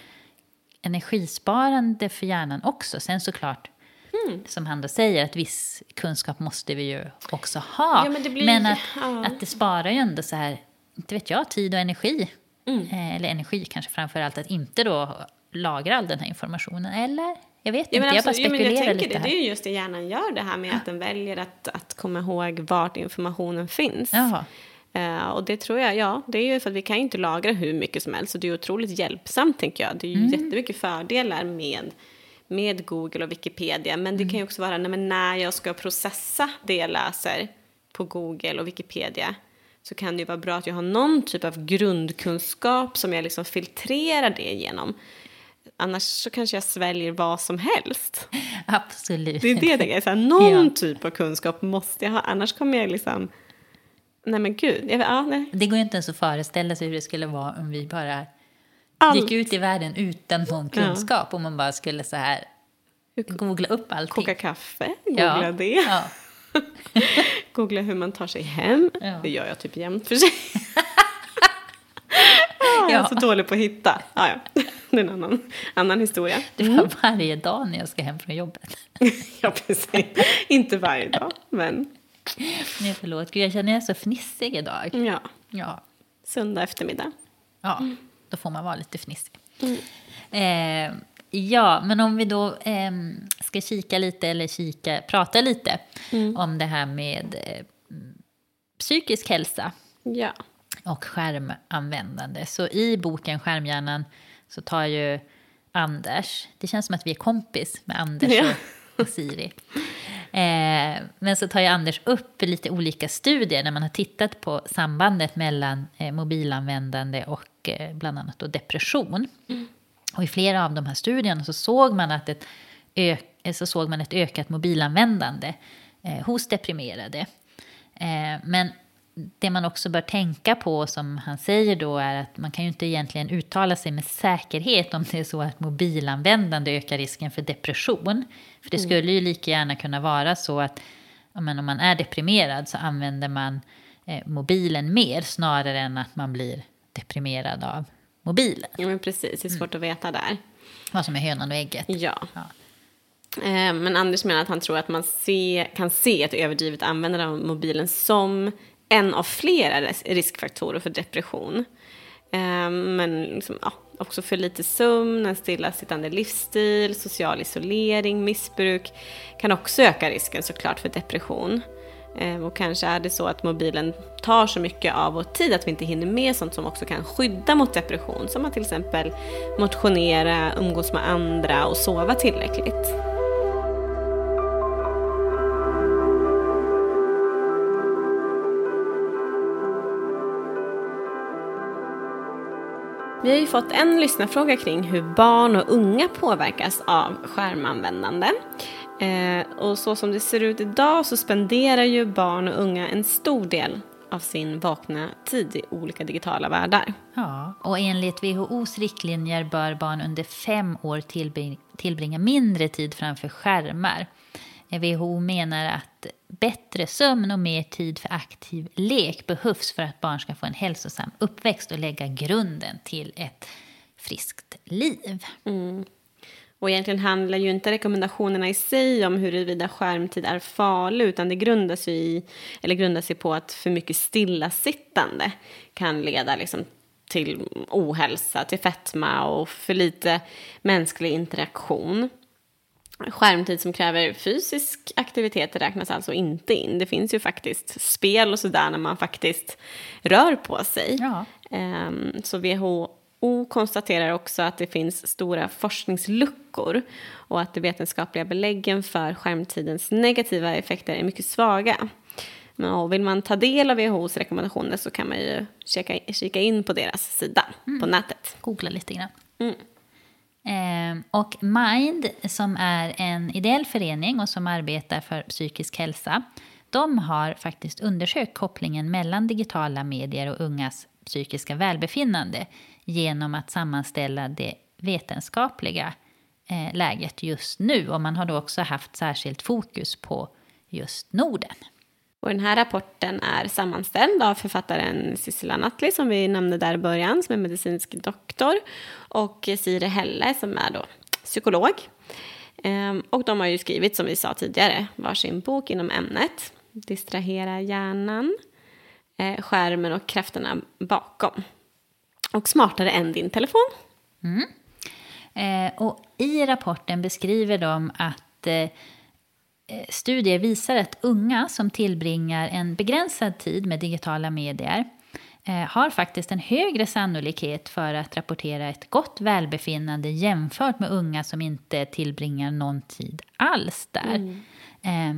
energisparande för hjärnan också. Sen såklart, Mm. som han då säger, att viss kunskap måste vi ju också ha. Ja, men blir- att, ja. att det sparar ju ändå så här, inte vet jag, tid och energi. Mm. Eh, eller energi kanske framför allt, att inte då lagra all den här informationen. Eller? Jag vet Ja, inte, jag bara alltså, jo, spekulerar jag tänker lite det, här. det är ju just det hjärnan gör det här med att den väljer att, att komma ihåg vart informationen finns. Jaha. Eh, och det tror jag, ja, det är ju för att vi kan inte lagra hur mycket som helst. Så det är otroligt hjälpsamt tänker jag. Det är ju Mm. jättemycket fördelar med, med Google och Wikipedia. Men det Mm. kan ju också vara nej, när jag ska processa det jag läser på Google och Wikipedia så kan det ju vara bra att jag har någon typ av grundkunskap som jag liksom filtrerar det igenom. Annars så kanske jag sväljer vad som helst. Absolut. Det är det det är. Så här, någon Ja. typ av kunskap måste jag ha, annars kommer jag liksom... Nej men gud. Jag, ja, nej. Det går ju inte ens att föreställa sig hur det skulle vara om vi bara Allt. gick ut i världen utan någon kunskap. Om man bara skulle så här googla upp allting. Koka kaffe, googla ja. det. Ja. Googla hur man tar sig hem. Ja. Det gör jag typ jämt för sig. ja, jag är så dålig på att hitta. Ja, ja. Det är en annan, annan historia. Det var varje dag när jag ska hem från jobbet. ja, precis. Inte varje dag, men Nej, förlåt. Gud, jag känner är så fnissig idag. ja. Ja, Söndag eftermiddag. ja då får man vara lite fnissig. Eh, ja, men om vi då eh, ska kika lite, eller kika, prata lite om det här med eh, psykisk hälsa. Ja. och skärmanvändande. Så i boken Skärmhjärnan så tar ju Anders, det känns som att vi är kompis med Anders Ja. och, Siri. Eh, men så tar ju Anders upp lite olika studier när man har tittat på sambandet mellan eh, mobilanvändande och eh, bland annat då depression. Och i flera av de här studierna så såg man, att ett, så såg man ett ökat mobilanvändande eh, hos deprimerade. Eh, men det man också bör tänka på, som han säger då, är att man kan ju inte egentligen uttala sig med säkerhet om det är så att mobilanvändande ökar risken för depression. För det skulle ju lika gärna kunna vara så att men om man är deprimerad så använder man eh, mobilen mer snarare än att man blir deprimerad av mobilen. ja, men precis. Det är svårt att veta där. Vad som är hönan och ägget. Ja. Ja. Eh, Men Anders menar att han tror att man se, kan se ett överdrivet användande av mobilen som en av flera ris- riskfaktorer för depression. Eh, Men liksom, ja, också för lite sömn, en stillasittande livsstil, social isolering, missbruk kan också öka risken såklart för depression. Eh, och kanske är det så att mobilen tar så mycket av vår tid att vi inte hinner med sånt som också kan skydda mot depression. Som att till exempel motionera, umgås med andra och sova tillräckligt. Vi har ju fått en lyssnarfråga kring hur barn och unga påverkas av skärmanvändande. Eh, och så som det ser ut idag så spenderar ju barn och unga en stor del av sin vakna tid i olika digitala världar. Ja, och enligt WHOs riktlinjer bör barn under fem år tillbring- tillbringa mindre tid framför skärmar. Eh, WHO menar att bättre sömn och mer tid för aktiv lek behövs för att barn ska få en hälsosam uppväxt och lägga grunden till ett friskt liv. Och egentligen handlar ju inte rekommendationerna i sig om huruvida skärmtid är farlig utan det grundar sig, i, eller grundar sig på att för mycket stillasittande kan leda liksom till ohälsa, till fetma och för lite mänsklig interaktion. Skärmtid som kräver fysisk aktivitet räknas alltså inte in. Det finns ju faktiskt spel och sådär när man faktiskt rör på sig. Ja. Ehm, Så WHO konstaterar också att det finns stora forskningsluckor och att de vetenskapliga beläggen för skärmtidens negativa effekter är mycket svaga. Men vill man ta del av WHOs rekommendationer så kan man ju kika, kika in på deras sida på nätet. Googla lite grann. Mm. Eh, och Mind, som är en ideell förening och som arbetar för psykisk hälsa, de har faktiskt undersökt kopplingen mellan digitala medier och ungas psykiska välbefinnande genom att sammanställa det vetenskapliga eh, läget just nu. Och man har då också haft särskilt fokus på just Norden. Och den här rapporten är sammanställd av författaren Sissela Nattli som vi nämnde där i början, som är medicinsk doktor, och Sire Helle som är då psykolog. Ehm, och de har ju skrivit, som vi sa tidigare, varsin bok inom ämnet. Distrahera hjärnan, eh, skärmen och krafterna bakom. Och smartare än din telefon. Mm. Eh, och i rapporten beskriver de att eh, studier visar att unga som tillbringar en begränsad tid med digitala medier eh, har faktiskt en högre sannolikhet för att rapportera ett gott välbefinnande jämfört med unga som inte tillbringar någon tid alls där. Mm. Eh,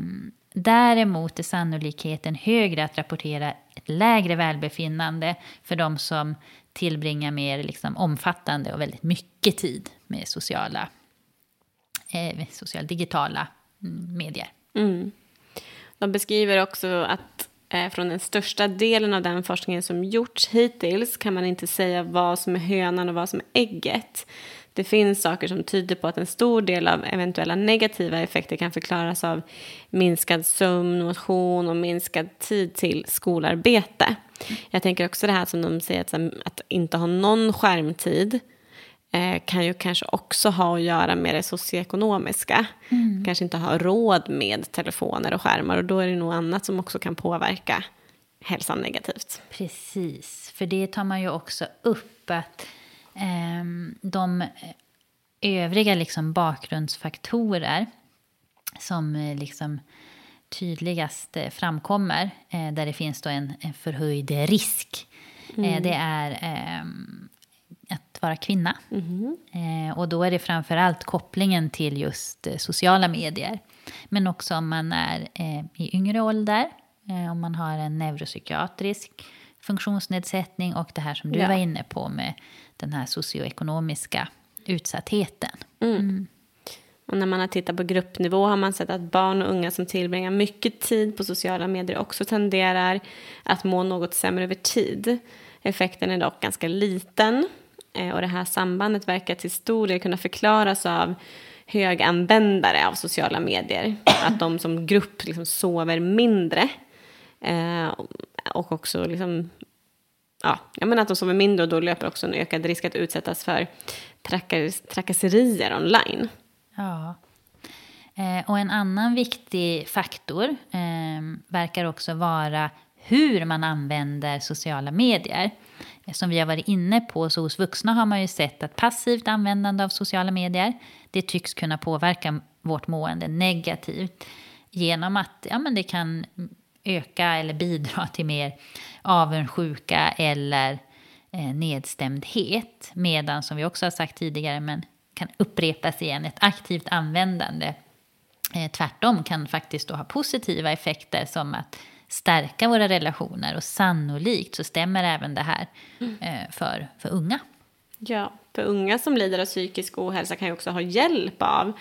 däremot är sannolikheten högre att rapportera ett lägre välbefinnande för de som tillbringa mer liksom omfattande och väldigt mycket tid med sociala, eh, sociala digitala mm, medier. Mm. De beskriver också att eh, från den största delen av den forskningen som gjorts hittills kan man inte säga vad som är hönan och vad som är ägget. Det finns saker som tyder på att en stor del av eventuella negativa effekter kan förklaras av minskad sömn, motion och minskad tid till skolarbete. Jag tänker också det här som de säger, att, att inte ha någon skärmtid eh, kan ju kanske också ha att göra med det socioekonomiska. Mm. Kanske inte ha råd med telefoner och skärmar och då är det nog annat som också kan påverka hälsan negativt. Precis, för det tar man ju också upp att de övriga liksom bakgrundsfaktorer som eh, liksom tydligast eh, framkommer, eh, där det finns då en, en förhöjd risk, mm. det är ehm, att vara kvinna. Mm. och då är det framför allt kopplingen till just sociala medier. Men också om man är i yngre ålder, om man har en neuropsykiatrisk funktionsnedsättning och det här som du ja. var inne på med den här socioekonomiska utsattheten. Mm. Mm. Och när man har tittat på gruppnivå har man sett att barn och unga som tillbringar mycket tid på sociala medier också tenderar att må något sämre över tid. Effekten är dock ganska liten eh, och det här sambandet verkar till stor del kunna förklaras av höganvändare av sociala medier. Att de som grupp liksom sover mindre. Eh, och också liksom ja, jag menar att de sover mindre och då löper också en ökad risk att utsättas för trakasserier online. Ja. Eh, och en annan viktig faktor eh, verkar också vara hur man använder sociala medier. Som vi har varit inne på, så hos vuxna har man ju sett att passivt användande av sociala medier, det tycks kunna påverka vårt mående negativt. Genom att ja, men det kan öka eller bidra till mer avundsjuka eller eh, nedstämdhet. Medan, som vi också har sagt tidigare, men kan upprepas igen, ett aktivt användande eh, tvärtom kan faktiskt då ha positiva effekter som att stärka våra relationer och sannolikt så stämmer även det här mm. eh, för, för unga. Ja, för unga som lider av psykisk ohälsa kan ju också ha hjälp av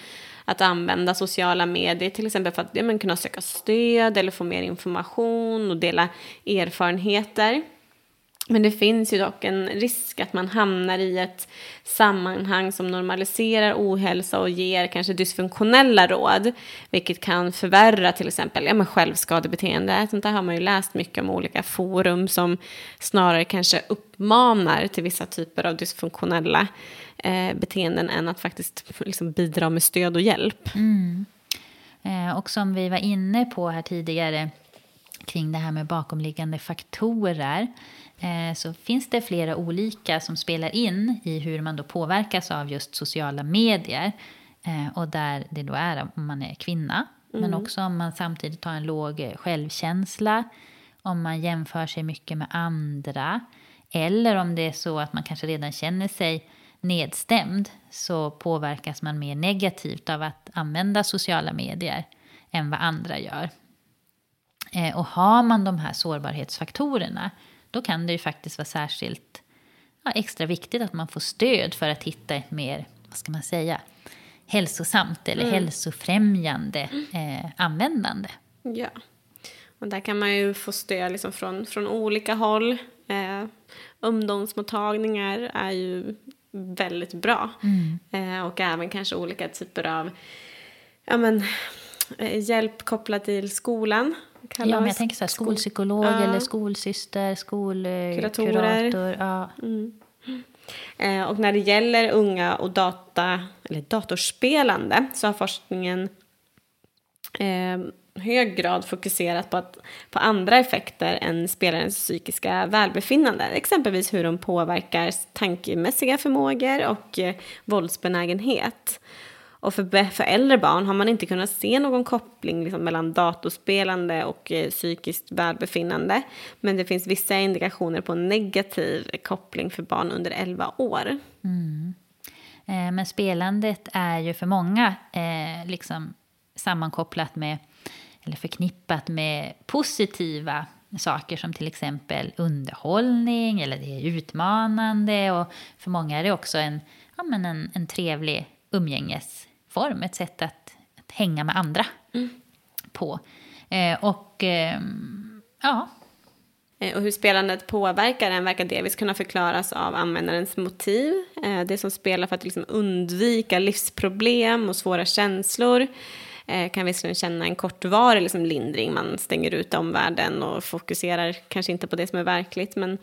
att använda sociala medier, till exempel för att ja, kunna söka stöd eller få mer information och dela erfarenheter. Men det finns ju dock en risk att man hamnar i ett sammanhang som normaliserar ohälsa och ger kanske dysfunktionella råd, vilket kan förvärra till exempel ja, men självskadebeteende. Sånt där har man ju läst mycket om olika forum som snarare kanske uppmanar till vissa typer av dysfunktionella eh, beteenden än att faktiskt liksom, bidra med stöd och hjälp. Mm. Eh, och som vi var inne på här tidigare kring det här med bakomliggande faktorer Eh, så finns det flera olika som spelar in i hur man då påverkas av just sociala medier. Eh, och där det då är om man är kvinna, mm. men också om man samtidigt har en låg självkänsla, om man jämför sig mycket med andra, eller om det är så att man kanske redan känner sig nedstämd, så påverkas man mer negativt av att använda sociala medier än vad andra gör. Eh, och har man de här sårbarhetsfaktorerna då kan det ju faktiskt vara särskilt ja, extra viktigt att man får stöd för att hitta ett mer, vad ska man säga, hälsosamt eller mm. hälsofrämjande eh, användande. Ja, och där kan man ju få stöd liksom från, från olika håll. Eh, ungdomsmottagningar är ju väldigt bra. Eh, och även kanske olika typer av ja, men, eh, hjälp kopplat till skolan. Ja, men jag tänker så här, skolpsykolog Ja. eller skolsyster, skolkurator. Ja. Eh, och när det gäller unga och data, eller datorspelande så har forskningen eh, hög grad fokuserat på, att, på andra effekter än spelarens psykiska välbefinnande. Exempelvis hur de påverkar tankemässiga förmågor och eh, våldsbenägenhet. Och för, för äldre barn har man inte kunnat se någon koppling liksom, mellan datorspelande och eh, psykiskt välbefinnande. Men det finns vissa indikationer på negativ koppling för barn under 11 år. Mm. Eh, Men spelandet är ju för många eh, liksom sammankopplat med, eller förknippat med positiva saker som till exempel underhållning eller det är utmanande. Och för många är det också en, ja, men en, en trevlig umgängesform, ett sätt att, att hänga med andra på. Eh, och ehm, ja, Eh, Och hur spelandet påverkar en verkar delvis kunna förklaras av användarens motiv. Eh, Det som spelar för att liksom undvika livsproblem och svåra känslor eh, kan visserligen liksom känna en kortvarig liksom lindring. Man stänger ut omvärlden och fokuserar kanske inte på det som är verkligt. Men,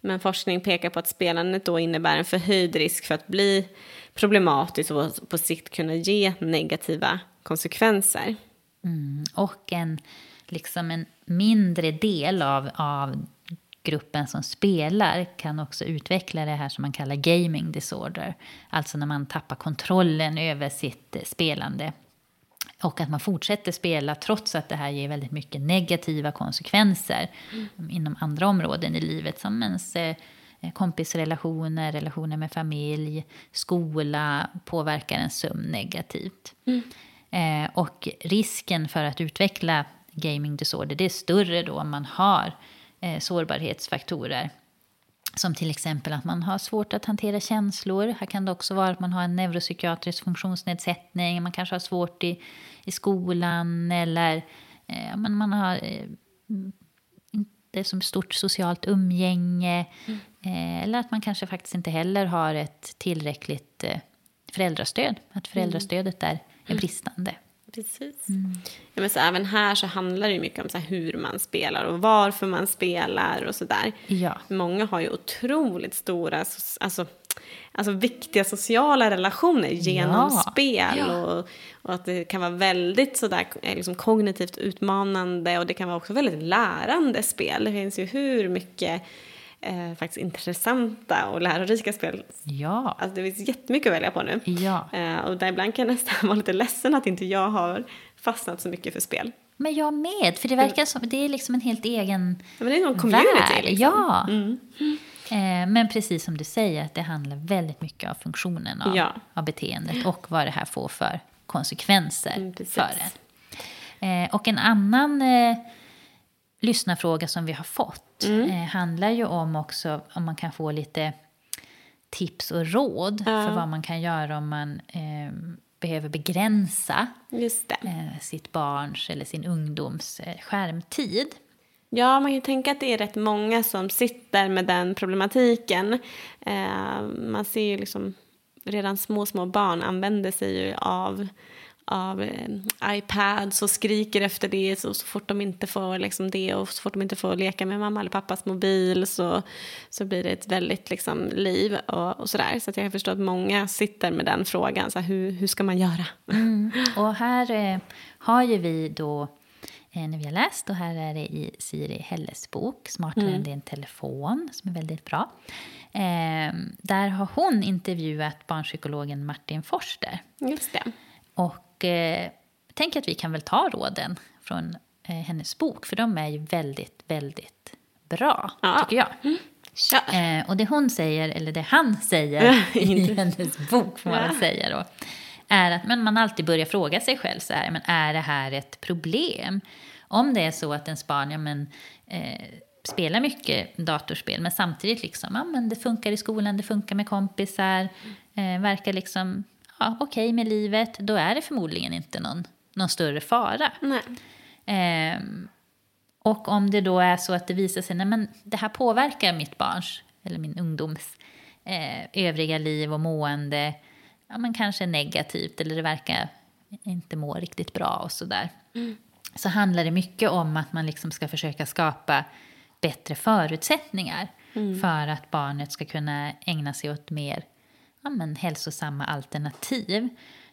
men forskning pekar på att spelandet då innebär en förhöjd risk för att bli problematiskt och på sikt kunna ge negativa konsekvenser. Mm, och en, liksom en mindre del av, av gruppen som spelar kan också utveckla det här som man kallar gaming disorder. Alltså när man tappar kontrollen över sitt spelande. Och att man fortsätter spela trots att det här ger väldigt mycket negativa konsekvenser inom andra områden i livet som ens eh, kompisrelationer, relationer med familj, skola påverkar en sömn negativt. Eh, och risken för att utveckla gaming disorder det är större då om man har eh, sårbarhetsfaktorer. Som till exempel att man har svårt att hantera känslor. Här kan det också vara att man har en neuropsykiatrisk funktionsnedsättning. Man kanske har svårt i, i skolan eller eh, men man har eh, inte så stort socialt umgänge. Eh, eller att man kanske faktiskt inte heller har ett tillräckligt eh, föräldrastöd. Att föräldrastödet där är bristande. Precis. Ja, men så även här så handlar det mycket om så hur man spelar och varför man spelar och sådär. Ja. Många har ju otroligt stora, alltså, alltså viktiga sociala relationer genom Ja. spel. Ja. Och, och att det kan vara väldigt sådär eh, liksom kognitivt utmanande och det kan vara också väldigt lärande spel. Det finns ju hur mycket eh, faktiskt intressanta och lärorika spel. Ja. Alltså det finns jättemycket att välja på nu. Ja. Eh, och där ibland kan jag nästan vara lite ledsen att inte jag har fastnat så mycket för spel. Men jag med, för det verkar som det är liksom en helt egen Ja, men det är någon community liksom. Ja. Eh, men precis som du säger, att det handlar väldigt mycket om funktionen av, Ja. av beteendet och vad det här får för konsekvenser Mm, för en. Eh, och en annan eh, lyssnarfråga som vi har fått Mm. eh, handlar ju om också om man kan få lite tips och råd för vad man kan göra om man eh, behöver begränsa eh, sitt barns eller sin ungdoms eh, skärmtid. Ja, man kan ju tänka att det är rätt många som sitter med den problematiken. Eh, man ser ju liksom redan små, små barn använder sig ju av, av eh, iPads och skriker efter det så, så fort de inte får liksom det och så fort de inte får leka med mamma eller pappas mobil så, så blir det ett väldigt liksom, liv och, och sådär. Så att jag förstår att många sitter med den frågan, så här, hur, hur ska man göra? Och här eh, har ju vi då, eh, när vi har läst, och här är det i Siri Helles bok, Smartare än din telefon, som är väldigt bra. Eh, där har hon intervjuat barnpsykologen Martin Forster. Just det. Och eh, jag tänker att vi kan väl ta råden från eh, hennes bok, för de är ju väldigt, väldigt bra, Ja. tycker jag. Kör! Eh, och det hon säger, eller det han säger i hennes bok får man Ja. säga då, är att men man alltid börjar fråga sig själv så här, men är det här ett problem? Om det är så att barn ja, men, eh, spelar mycket datorspel, men samtidigt liksom, ja, men det funkar i skolan, det funkar med kompisar, eh, verkar liksom ja, okej med livet, då är det förmodligen inte någon, någon större fara. Ehm, och om det då är så att det visar sig, nej men det här påverkar mitt barns eller min ungdoms eh, övriga liv och mående ja, men kanske negativt eller det verkar inte må riktigt bra och sådär. Mm. Så handlar det mycket om att man liksom ska försöka skapa bättre förutsättningar mm. för att barnet ska kunna ägna sig åt mer ja, men hälsosamma alternativ.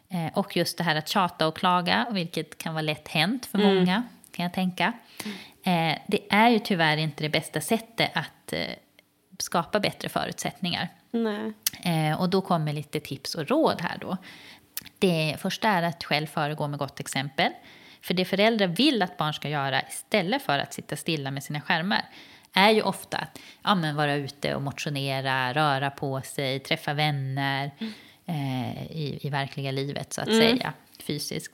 Eh, och just det här att tjata och klaga, vilket kan vara lätt hänt för mm. många, kan jag tänka. Eh, det är ju tyvärr inte det bästa sättet att eh, skapa bättre förutsättningar. Eh, och då kommer lite tips och råd här då. Det första är att själv föregå med gott exempel. För det föräldrar vill att barn ska göra istället för att sitta stilla med sina skärmar är ju ofta att ja, men vara ute och motionera, röra på sig, träffa vänner mm. eh, i, i verkliga livet så att mm. säga, fysiskt.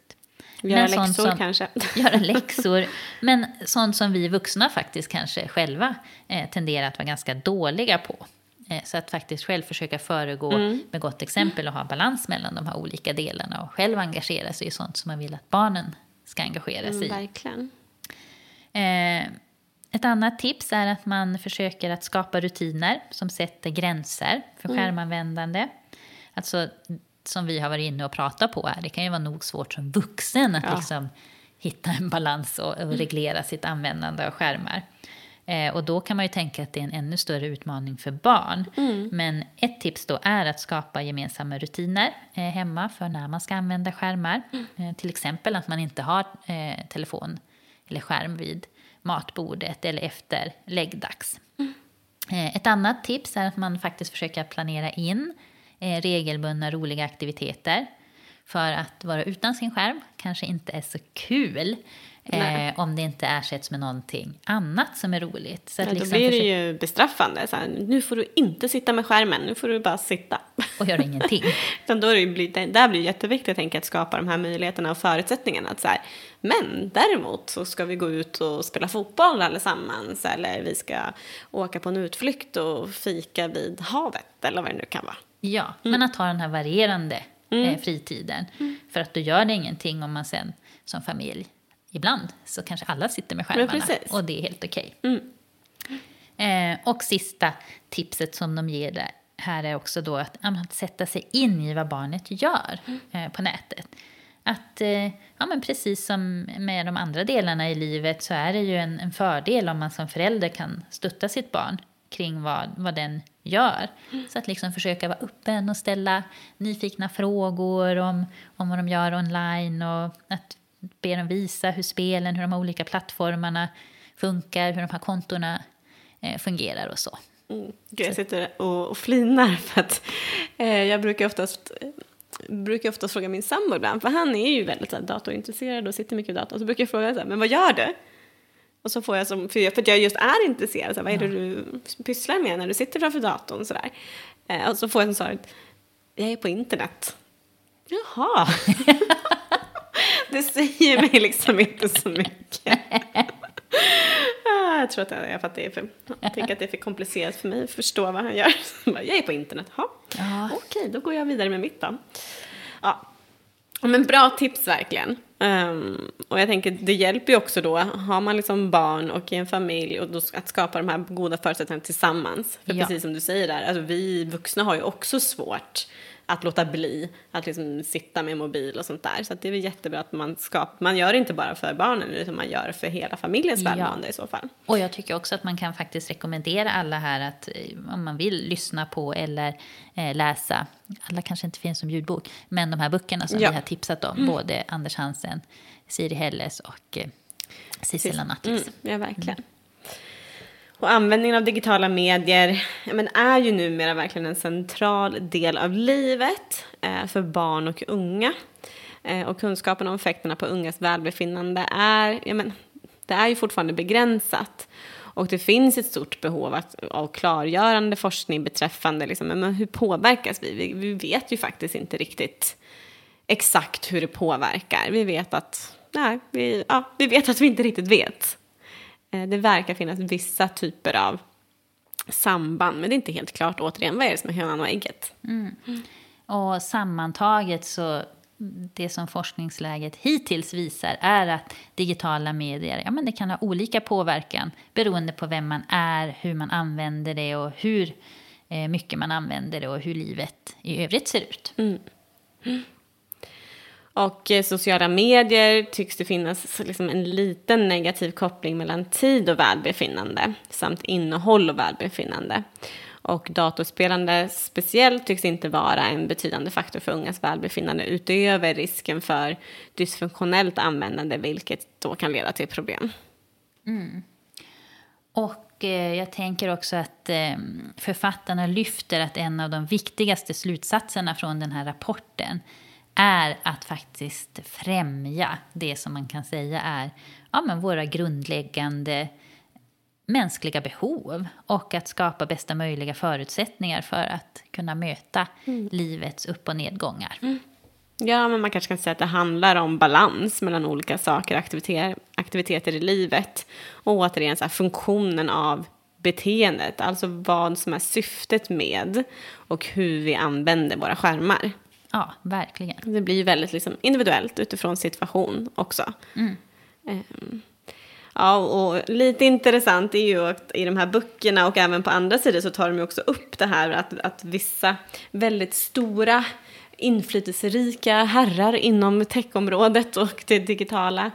Göra men läxor som, kanske. Göra läxor. Men sånt som vi vuxna faktiskt kanske själva eh, tenderar att vara ganska dåliga på. Eh, så att faktiskt själv försöka föregå mm. med gott exempel och ha balans mellan de här olika delarna och själv engagera sig i sånt som man vill att barnen ska engagera sig i. Mm, verkligen. Eh, ett annat tips är att man försöker att skapa rutiner som sätter gränser för mm. skärmanvändande. Alltså, som vi har varit inne och pratat på här, det kan ju vara nog svårt som vuxen att ja. liksom hitta en balans och, och mm. reglera sitt användande av skärmar. Eh, och då kan man ju tänka att det är en ännu större utmaning för barn. Mm. Men ett tips då är att skapa gemensamma rutiner eh, hemma för när man ska använda skärmar. Mm. Eh, till exempel att man inte har eh, telefon eller skärm vid matbordet eller efter läggdags. Mm. Ett annat tips är att man faktiskt försöker planera in eh, regelbundna roliga aktiviteter. För att vara utan sin skärm kanske inte är så kul. Eh, om det inte ersätts med någonting annat som är roligt. Så att ja, då liksom blir det ju bestraffande. Så här, nu får du inte sitta med skärmen, nu får du bara sitta. Och göra ingenting. Utan då är det, blir, där blir det jätteviktigt tänka, att skapa de här möjligheterna och förutsättningarna. Att så här, men däremot så ska vi gå ut och spela fotboll allesammans. Eller vi ska åka på en utflykt och fika vid havet. Eller vad det nu kan vara. Ja, mm. men att ha den här varierande mm. eh, fritiden. Mm. För att då gör det ingenting om man sen som familj ibland så kanske alla sitter med skärmarna och det är helt okej. Okay. Mm. Eh, och sista tipset som de ger där, här är också då att, att sätta sig in i vad barnet gör mm. eh, på nätet. Att, eh, ja, men precis som med de andra delarna i livet så är det ju en, en fördel om man som förälder kan stötta sitt barn kring vad, vad den gör. Mm. Så att liksom försöka vara öppen och ställa nyfikna frågor om, om vad de gör online och att be dem visa hur spelen, hur de olika plattformarna funkar, hur de här kontona eh, fungerar och så. Mm. jag sitter och, och flinar för att eh, jag brukar oftast brukar oftast fråga min sambo ibland, för han är ju väldigt så här, datorintresserad och sitter mycket i datorn. Så brukar jag fråga så här, men vad gör du? Och så får jag som, för, jag, för jag just är intresserad, så här, vad är det du pysslar med när du sitter framför datorn? Så där. Eh, och så får jag som svar, jag är på internet. Jaha. det säger mig liksom inte så mycket. Ah, jag tror att jag, att det är för, jag tänker att det är för komplicerat för mig att förstå vad han gör. Jag är på internet. Ha. Ja. Okej, då går jag vidare med mitt då. Ja. Men bra tips verkligen. Um, och jag tänker, det hjälper ju också då, har man liksom barn och i en familj och då att skapa de här goda förutsättningarna tillsammans. För ja. precis som du säger där, alltså vi vuxna har ju också svårt att låta bli att liksom sitta med mobil och sånt där. Så det är väl jättebra att man skapar, man gör det inte bara för barnen utan man gör det för hela familjens ja. välmående i så fall. Och jag tycker också att man kan faktiskt rekommendera alla här att eh, om man vill lyssna på eller eh, läsa, alla kanske inte finns som ljudbok, men de här böckerna som ja. vi har tipsat om, mm. både Anders Hansen, Siri Helles och eh, Sissela Nattlis. Mm, ja, verkligen. Mm. Och användningen av digitala medier men är ju numera verkligen en central del av livet eh, för barn och unga. Eh, och kunskapen om effekterna på ungas välbefinnande är, ja, men, det är ju fortfarande begränsat. Och det finns ett stort behov att, av klargörande forskning beträffande liksom, men hur påverkas vi? vi? Vi vet ju faktiskt inte riktigt exakt hur det påverkar. Vi vet att, nej, vi, ja, vi vet att vi inte riktigt vet. Eh, det verkar finnas vissa typer av samband, men det är inte helt klart. Återigen, vad är det som är hönan och ägget? Mm. Och sammantaget så det som forskningsläget hittills visar är att digitala medier ja, men det kan ha olika påverkan beroende på vem man är, hur man använder det och hur eh, mycket man använder det och hur livet i övrigt ser ut. Mm. Och eh, sociala medier tycks det finnas liksom en liten negativ koppling mellan tid och välbefinnande samt innehåll och välbefinnande. Och datorspelande speciellt tycks inte vara en betydande faktor för ungas välbefinnande utöver risken för dysfunktionellt användande vilket då kan leda till problem. Mm. Och eh, jag tänker också att eh, författarna lyfter att en av de viktigaste slutsatserna från den här rapporten är att faktiskt främja det som man kan säga är ja, men våra grundläggande mänskliga behov och att skapa bästa möjliga förutsättningar för att kunna möta mm. livets upp och nedgångar. Mm. Ja, men man kanske kan säga att det handlar om balans mellan olika saker, aktiviteter, aktiviteter i livet och återigen så här, funktionen av beteendet, alltså vad som är syftet med och hur vi använder våra skärmar. Ja, verkligen. Det blir väldigt liksom individuellt utifrån situation också. Mm. Um, ja, och lite intressant är ju att i de här böckerna och även på andra sidor så tar de ju också upp det här att, att vissa väldigt stora inflytelserika herrar inom techområdet och det digitala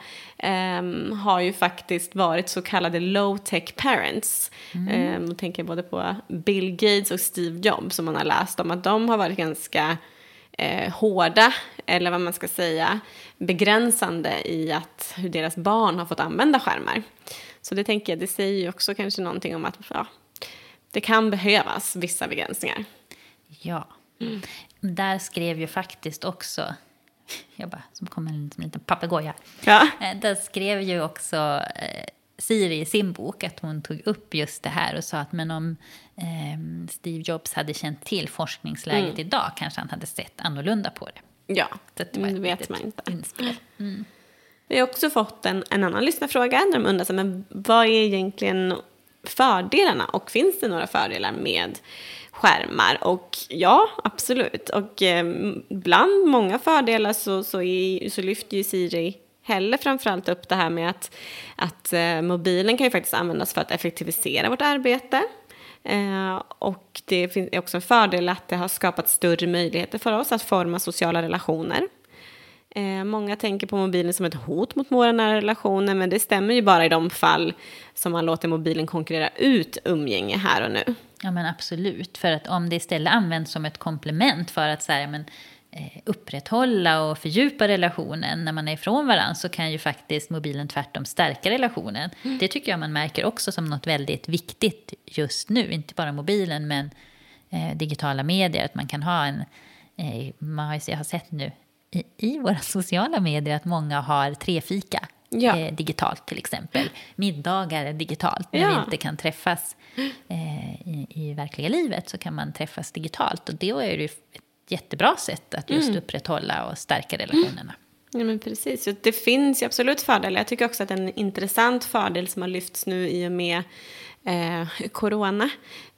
um, har ju faktiskt varit så kallade low-tech parents. Mm. Um, och tänker både på Bill Gates och Steve Jobs som man har läst om att de har varit ganska eh, hårda, eller vad man ska säga, begränsande i att hur deras barn har fått använda skärmar. Så det tänker jag, det säger ju också kanske någonting om att ja, det kan behövas vissa begränsningar. Ja. Mm. Där skrev ju faktiskt också, jag bara, som kom en liten papegoja. Ja. Eh, där skrev ju också eh, Siri i sin bok att hon tog upp just det här och sa att men om eh, Steve Jobs hade känt till forskningsläget mm. idag kanske han hade sett annorlunda på det. Ja, det, det vet man inte. Mm. Vi har också fått en, en annan lyssnarfråga där de undrar men vad är egentligen fördelarna och finns det några fördelar med skärmar? Och ja, absolut. Och eh, bland många fördelar så, så, är, så lyfter ju Siri heller framförallt upp det här med att, att eh, mobilen kan ju faktiskt användas för att effektivisera vårt arbete. Eh, och det är också en fördel att det har skapat större möjligheter för oss att forma sociala relationer. Eh, många tänker på mobilen som ett hot mot våra nära relationer men det stämmer ju bara i de fall som man låter mobilen konkurrera ut umgänge här och nu. Ja men absolut, för att om det istället används som ett komplement för att säga men Eh, upprätthålla och fördjupa relationen när man är ifrån varandra så kan ju faktiskt mobilen tvärtom stärka relationen. Mm. Det tycker jag man märker också som något väldigt viktigt just nu. Inte bara mobilen men eh, digitala medier. Att man kan ha en... Eh, man har, jag har sett nu i, i våra sociala medier att många har trefika. Ja. Eh, digitalt till exempel. Middagar digitalt. När ja. vi inte kan träffas eh, i, i verkliga livet så kan man träffas digitalt. Och då är det ett jättebra sätt att just mm. upprätthålla och stärka relationerna. Ja, men precis. Det finns ju absolut fördelar. Jag tycker också att en intressant fördel som har lyfts nu i och med eh, corona,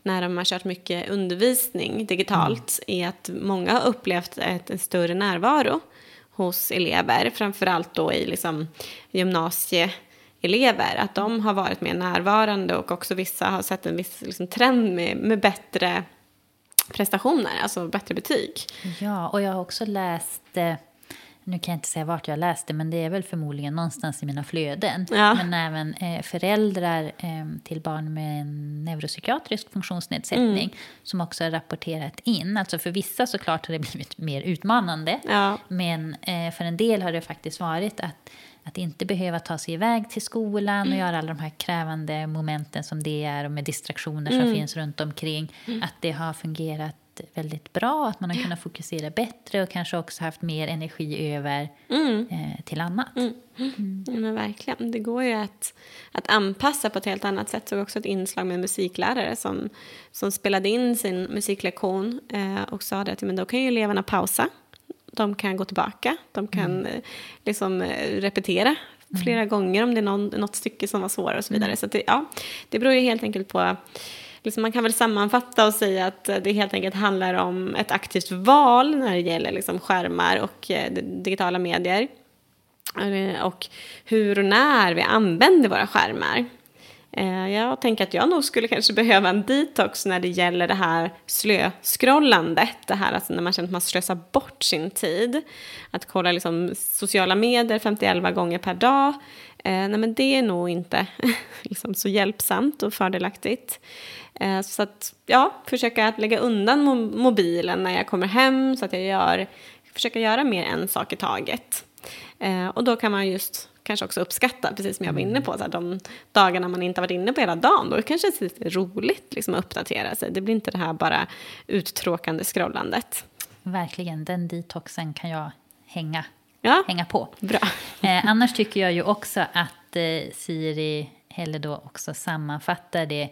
när de har kört mycket undervisning digitalt, mm. är att många har upplevt ett, en större närvaro hos elever, framförallt då i liksom, gymnasieelever, att de har varit mer närvarande och också vissa har sett en viss liksom, trend med, med bättre prestationer, alltså bättre betyg. Ja, och jag har också läst, eh, nu kan jag inte säga vart jag läste, men det är väl förmodligen någonstans i mina flöden. Ja. Men även eh, föräldrar eh, till barn med en neuropsykiatrisk funktionsnedsättning mm. som också har rapporterat in. Alltså för vissa såklart har det blivit mer utmanande, ja. men för en del har det faktiskt varit att att inte behöva ta sig iväg till skolan och mm. göra alla de här krävande momenten som det är och med distraktioner mm. som finns runt omkring. Mm. Att det har fungerat väldigt bra, att man har kunnat fokusera bättre och kanske också haft mer energi över mm. eh, till annat. Mm. Mm. Men verkligen. Det går ju att, att anpassa på ett helt annat sätt. Så också ett inslag med musiklärare som, som spelade in sin musiklektion eh, och sa det att men då kan ju eleverna pausa de kan gå tillbaka, de kan mm. Eh, liksom eh, repetera flera mm. gånger om det är någon, något stycke som var svårare och så vidare. Mm. Så det, ja, det beror ju helt enkelt på Liksom man kan väl sammanfatta och säga att det helt enkelt handlar om ett aktivt val när det gäller liksom skärmar och eh, digitala medier. Och hur och när vi använder våra skärmar. Eh, jag tänker att jag nog skulle kanske behöva en detox när det gäller det här slöskrollandet. Det här alltså när man känner att man slösar bort sin tid. Att kolla liksom sociala medier 51 gånger per dag. Eh, nej men det är nog inte liksom så hjälpsamt och fördelaktigt. Eh, så att ja, försöka att lägga undan mo mobilen när jag kommer hem så att jag gör, försöker göra mer en sak i taget. Eh, och då kan man just kanske också uppskatta, precis som jag var inne på, så här, de dagarna man inte varit inne på hela dagen, då kanske det är lite roligt liksom, att uppdatera sig. Det blir inte det här bara uttråkande scrollandet. Verkligen, den detoxen kan jag hänga, Ja, hänga på. bra. Eh, annars tycker jag ju också att eh, Siri heller då också sammanfattar det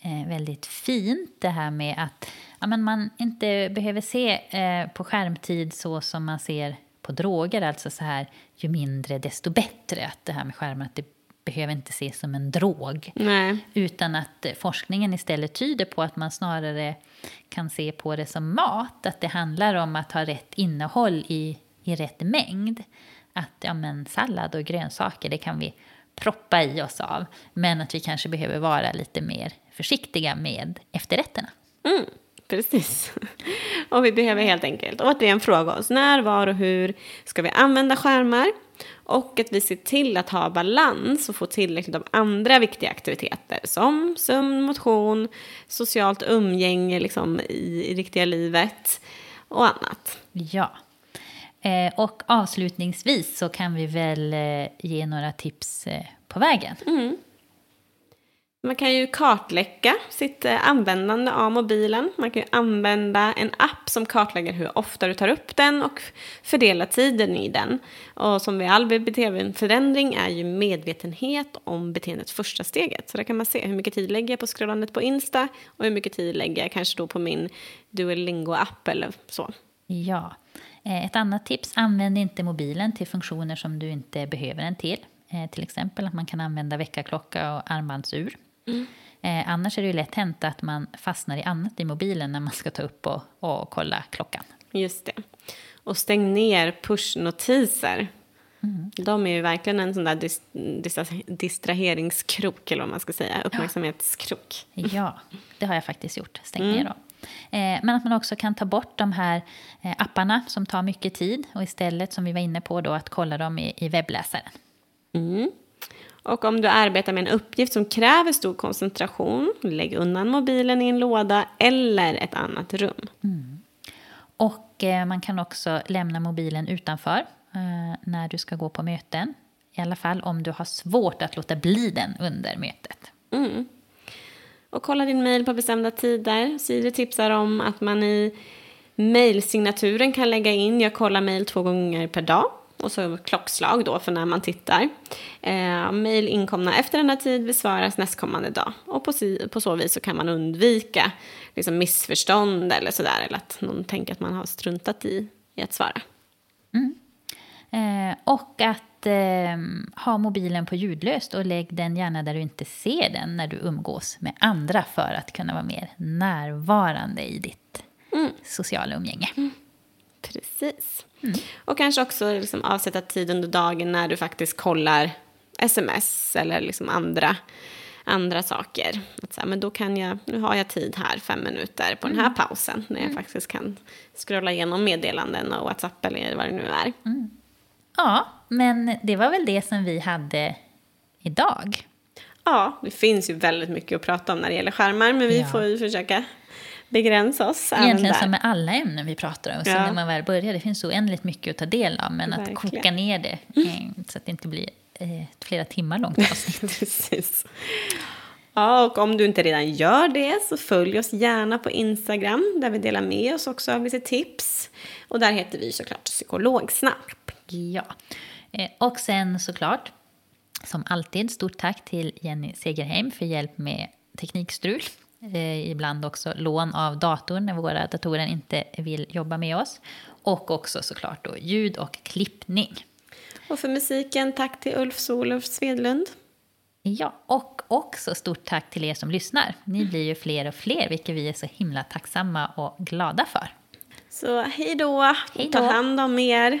eh, väldigt fint. Det här med att ja, men man inte behöver se eh, på skärmtid så som man ser på droger. Alltså så här, ju mindre desto bättre. Att det här med skärmar, att det behöver inte ses som en drog. Nej. Utan att eh, forskningen istället tyder på att man snarare kan se på det som mat. Att det handlar om att ha rätt innehåll i, i rätt mängd. Att ja, men sallad och grönsaker, det kan vi proppa i oss av. Men att vi kanske behöver vara lite mer försiktiga med efterrätterna. Mm, precis. Och vi behöver helt enkelt återigen fråga oss när, var och hur ska vi använda skärmar? Och att vi ser till att ha balans och få tillräckligt av andra viktiga aktiviteter som sömn, motion, socialt umgänge liksom, i, i riktiga livet och annat. Ja. Eh, och avslutningsvis så kan vi väl eh, ge några tips eh, på vägen. Man kan ju kartlägga sitt eh, användande av mobilen. Man kan ju använda en app som kartlägger hur ofta du tar upp den och fördela tiden i den. Och som vid all beteendeförändring är ju medvetenhet om beteendets första steget. Så där kan man se hur mycket tid lägger jag på scrollandet på Insta och hur mycket tid lägger jag kanske då på min Duolingo-app eller så. Ja. Eh, ett annat tips, använd inte mobilen till funktioner som du inte behöver den till. Eh, till exempel att man kan använda väckarklocka och armbandsur. Eh, annars är det ju lätt hänt att man fastnar i annat i mobilen när man ska ta upp och, och kolla klockan. Just det. Och stäng ner pushnotiser. De är ju verkligen en sån där dis- dis- distraheringskrok, eller vad man ska säga, uppmärksamhetskrok. Ja, det har jag faktiskt gjort. Stängt ner dem. Eh, Men att man också kan ta bort de här eh, apparna som tar mycket tid och istället, som vi var inne på, då, att kolla dem i, i webbläsaren. Och om du arbetar med en uppgift som kräver stor koncentration, lägg undan mobilen i en låda eller ett annat rum. Och eh, man kan också lämna mobilen utanför eh, när du ska gå på möten. I alla fall om du har svårt att låta bli den under mötet. Och kolla din mail på bestämda tider. Siri tipsar om att man i mailsignaturen kan lägga in jag kollar mail två gånger per dag. Och så klockslag då för när man tittar. Eh, mail inkomna efter denna tid besvaras nästkommande dag. Och på, si- på så vis så kan man undvika liksom, missförstånd eller sådär. Eller att någon tänker att man har struntat i, i att svara. Eh, och att eh, ha mobilen på ljudlöst och lägg den gärna där du inte ser den när du umgås med andra för att kunna vara mer närvarande i ditt sociala umgänge. Precis. Och kanske också liksom avsätta tid under dagen när du faktiskt kollar sms eller liksom andra, andra saker. Att så här, men då kan jag, nu har jag tid här, fem minuter på den här pausen. När jag faktiskt kan scrolla igenom meddelanden och WhatsApp eller vad det nu är. Ja, men det var väl det som vi hade idag. Ja, det finns ju väldigt mycket att prata om när det gäller skärmar. Men vi Ja. får ju försöka begränsa oss Egentligen som med alla ämnen vi pratar om. Så Ja. när man väl börjar, det finns oändligt mycket att ta del av. Men att Verkligen. koka ner det eh, så att det inte blir eh, ett flera timmar långt avsnitt. Precis. Ja, och om du inte redan gör det så följ oss gärna på Instagram där vi delar med oss också av lite tips. Och där heter vi såklart Psykologsnack. Ja. Eh, Och sen såklart, som alltid, stort tack till Jenny Segerheim för hjälp med teknikstrul. Eh, ibland också lån av datorn när våra datorer inte vill jobba med oss. Och också såklart då ljud och klippning. Och för musiken, tack till Ulf Solov Svedlund. Ja, och också stort tack till er som lyssnar. Ni blir ju fler och fler, vilket vi är så himla tacksamma och glada för. Så hej då, Hej då. ta hand om er.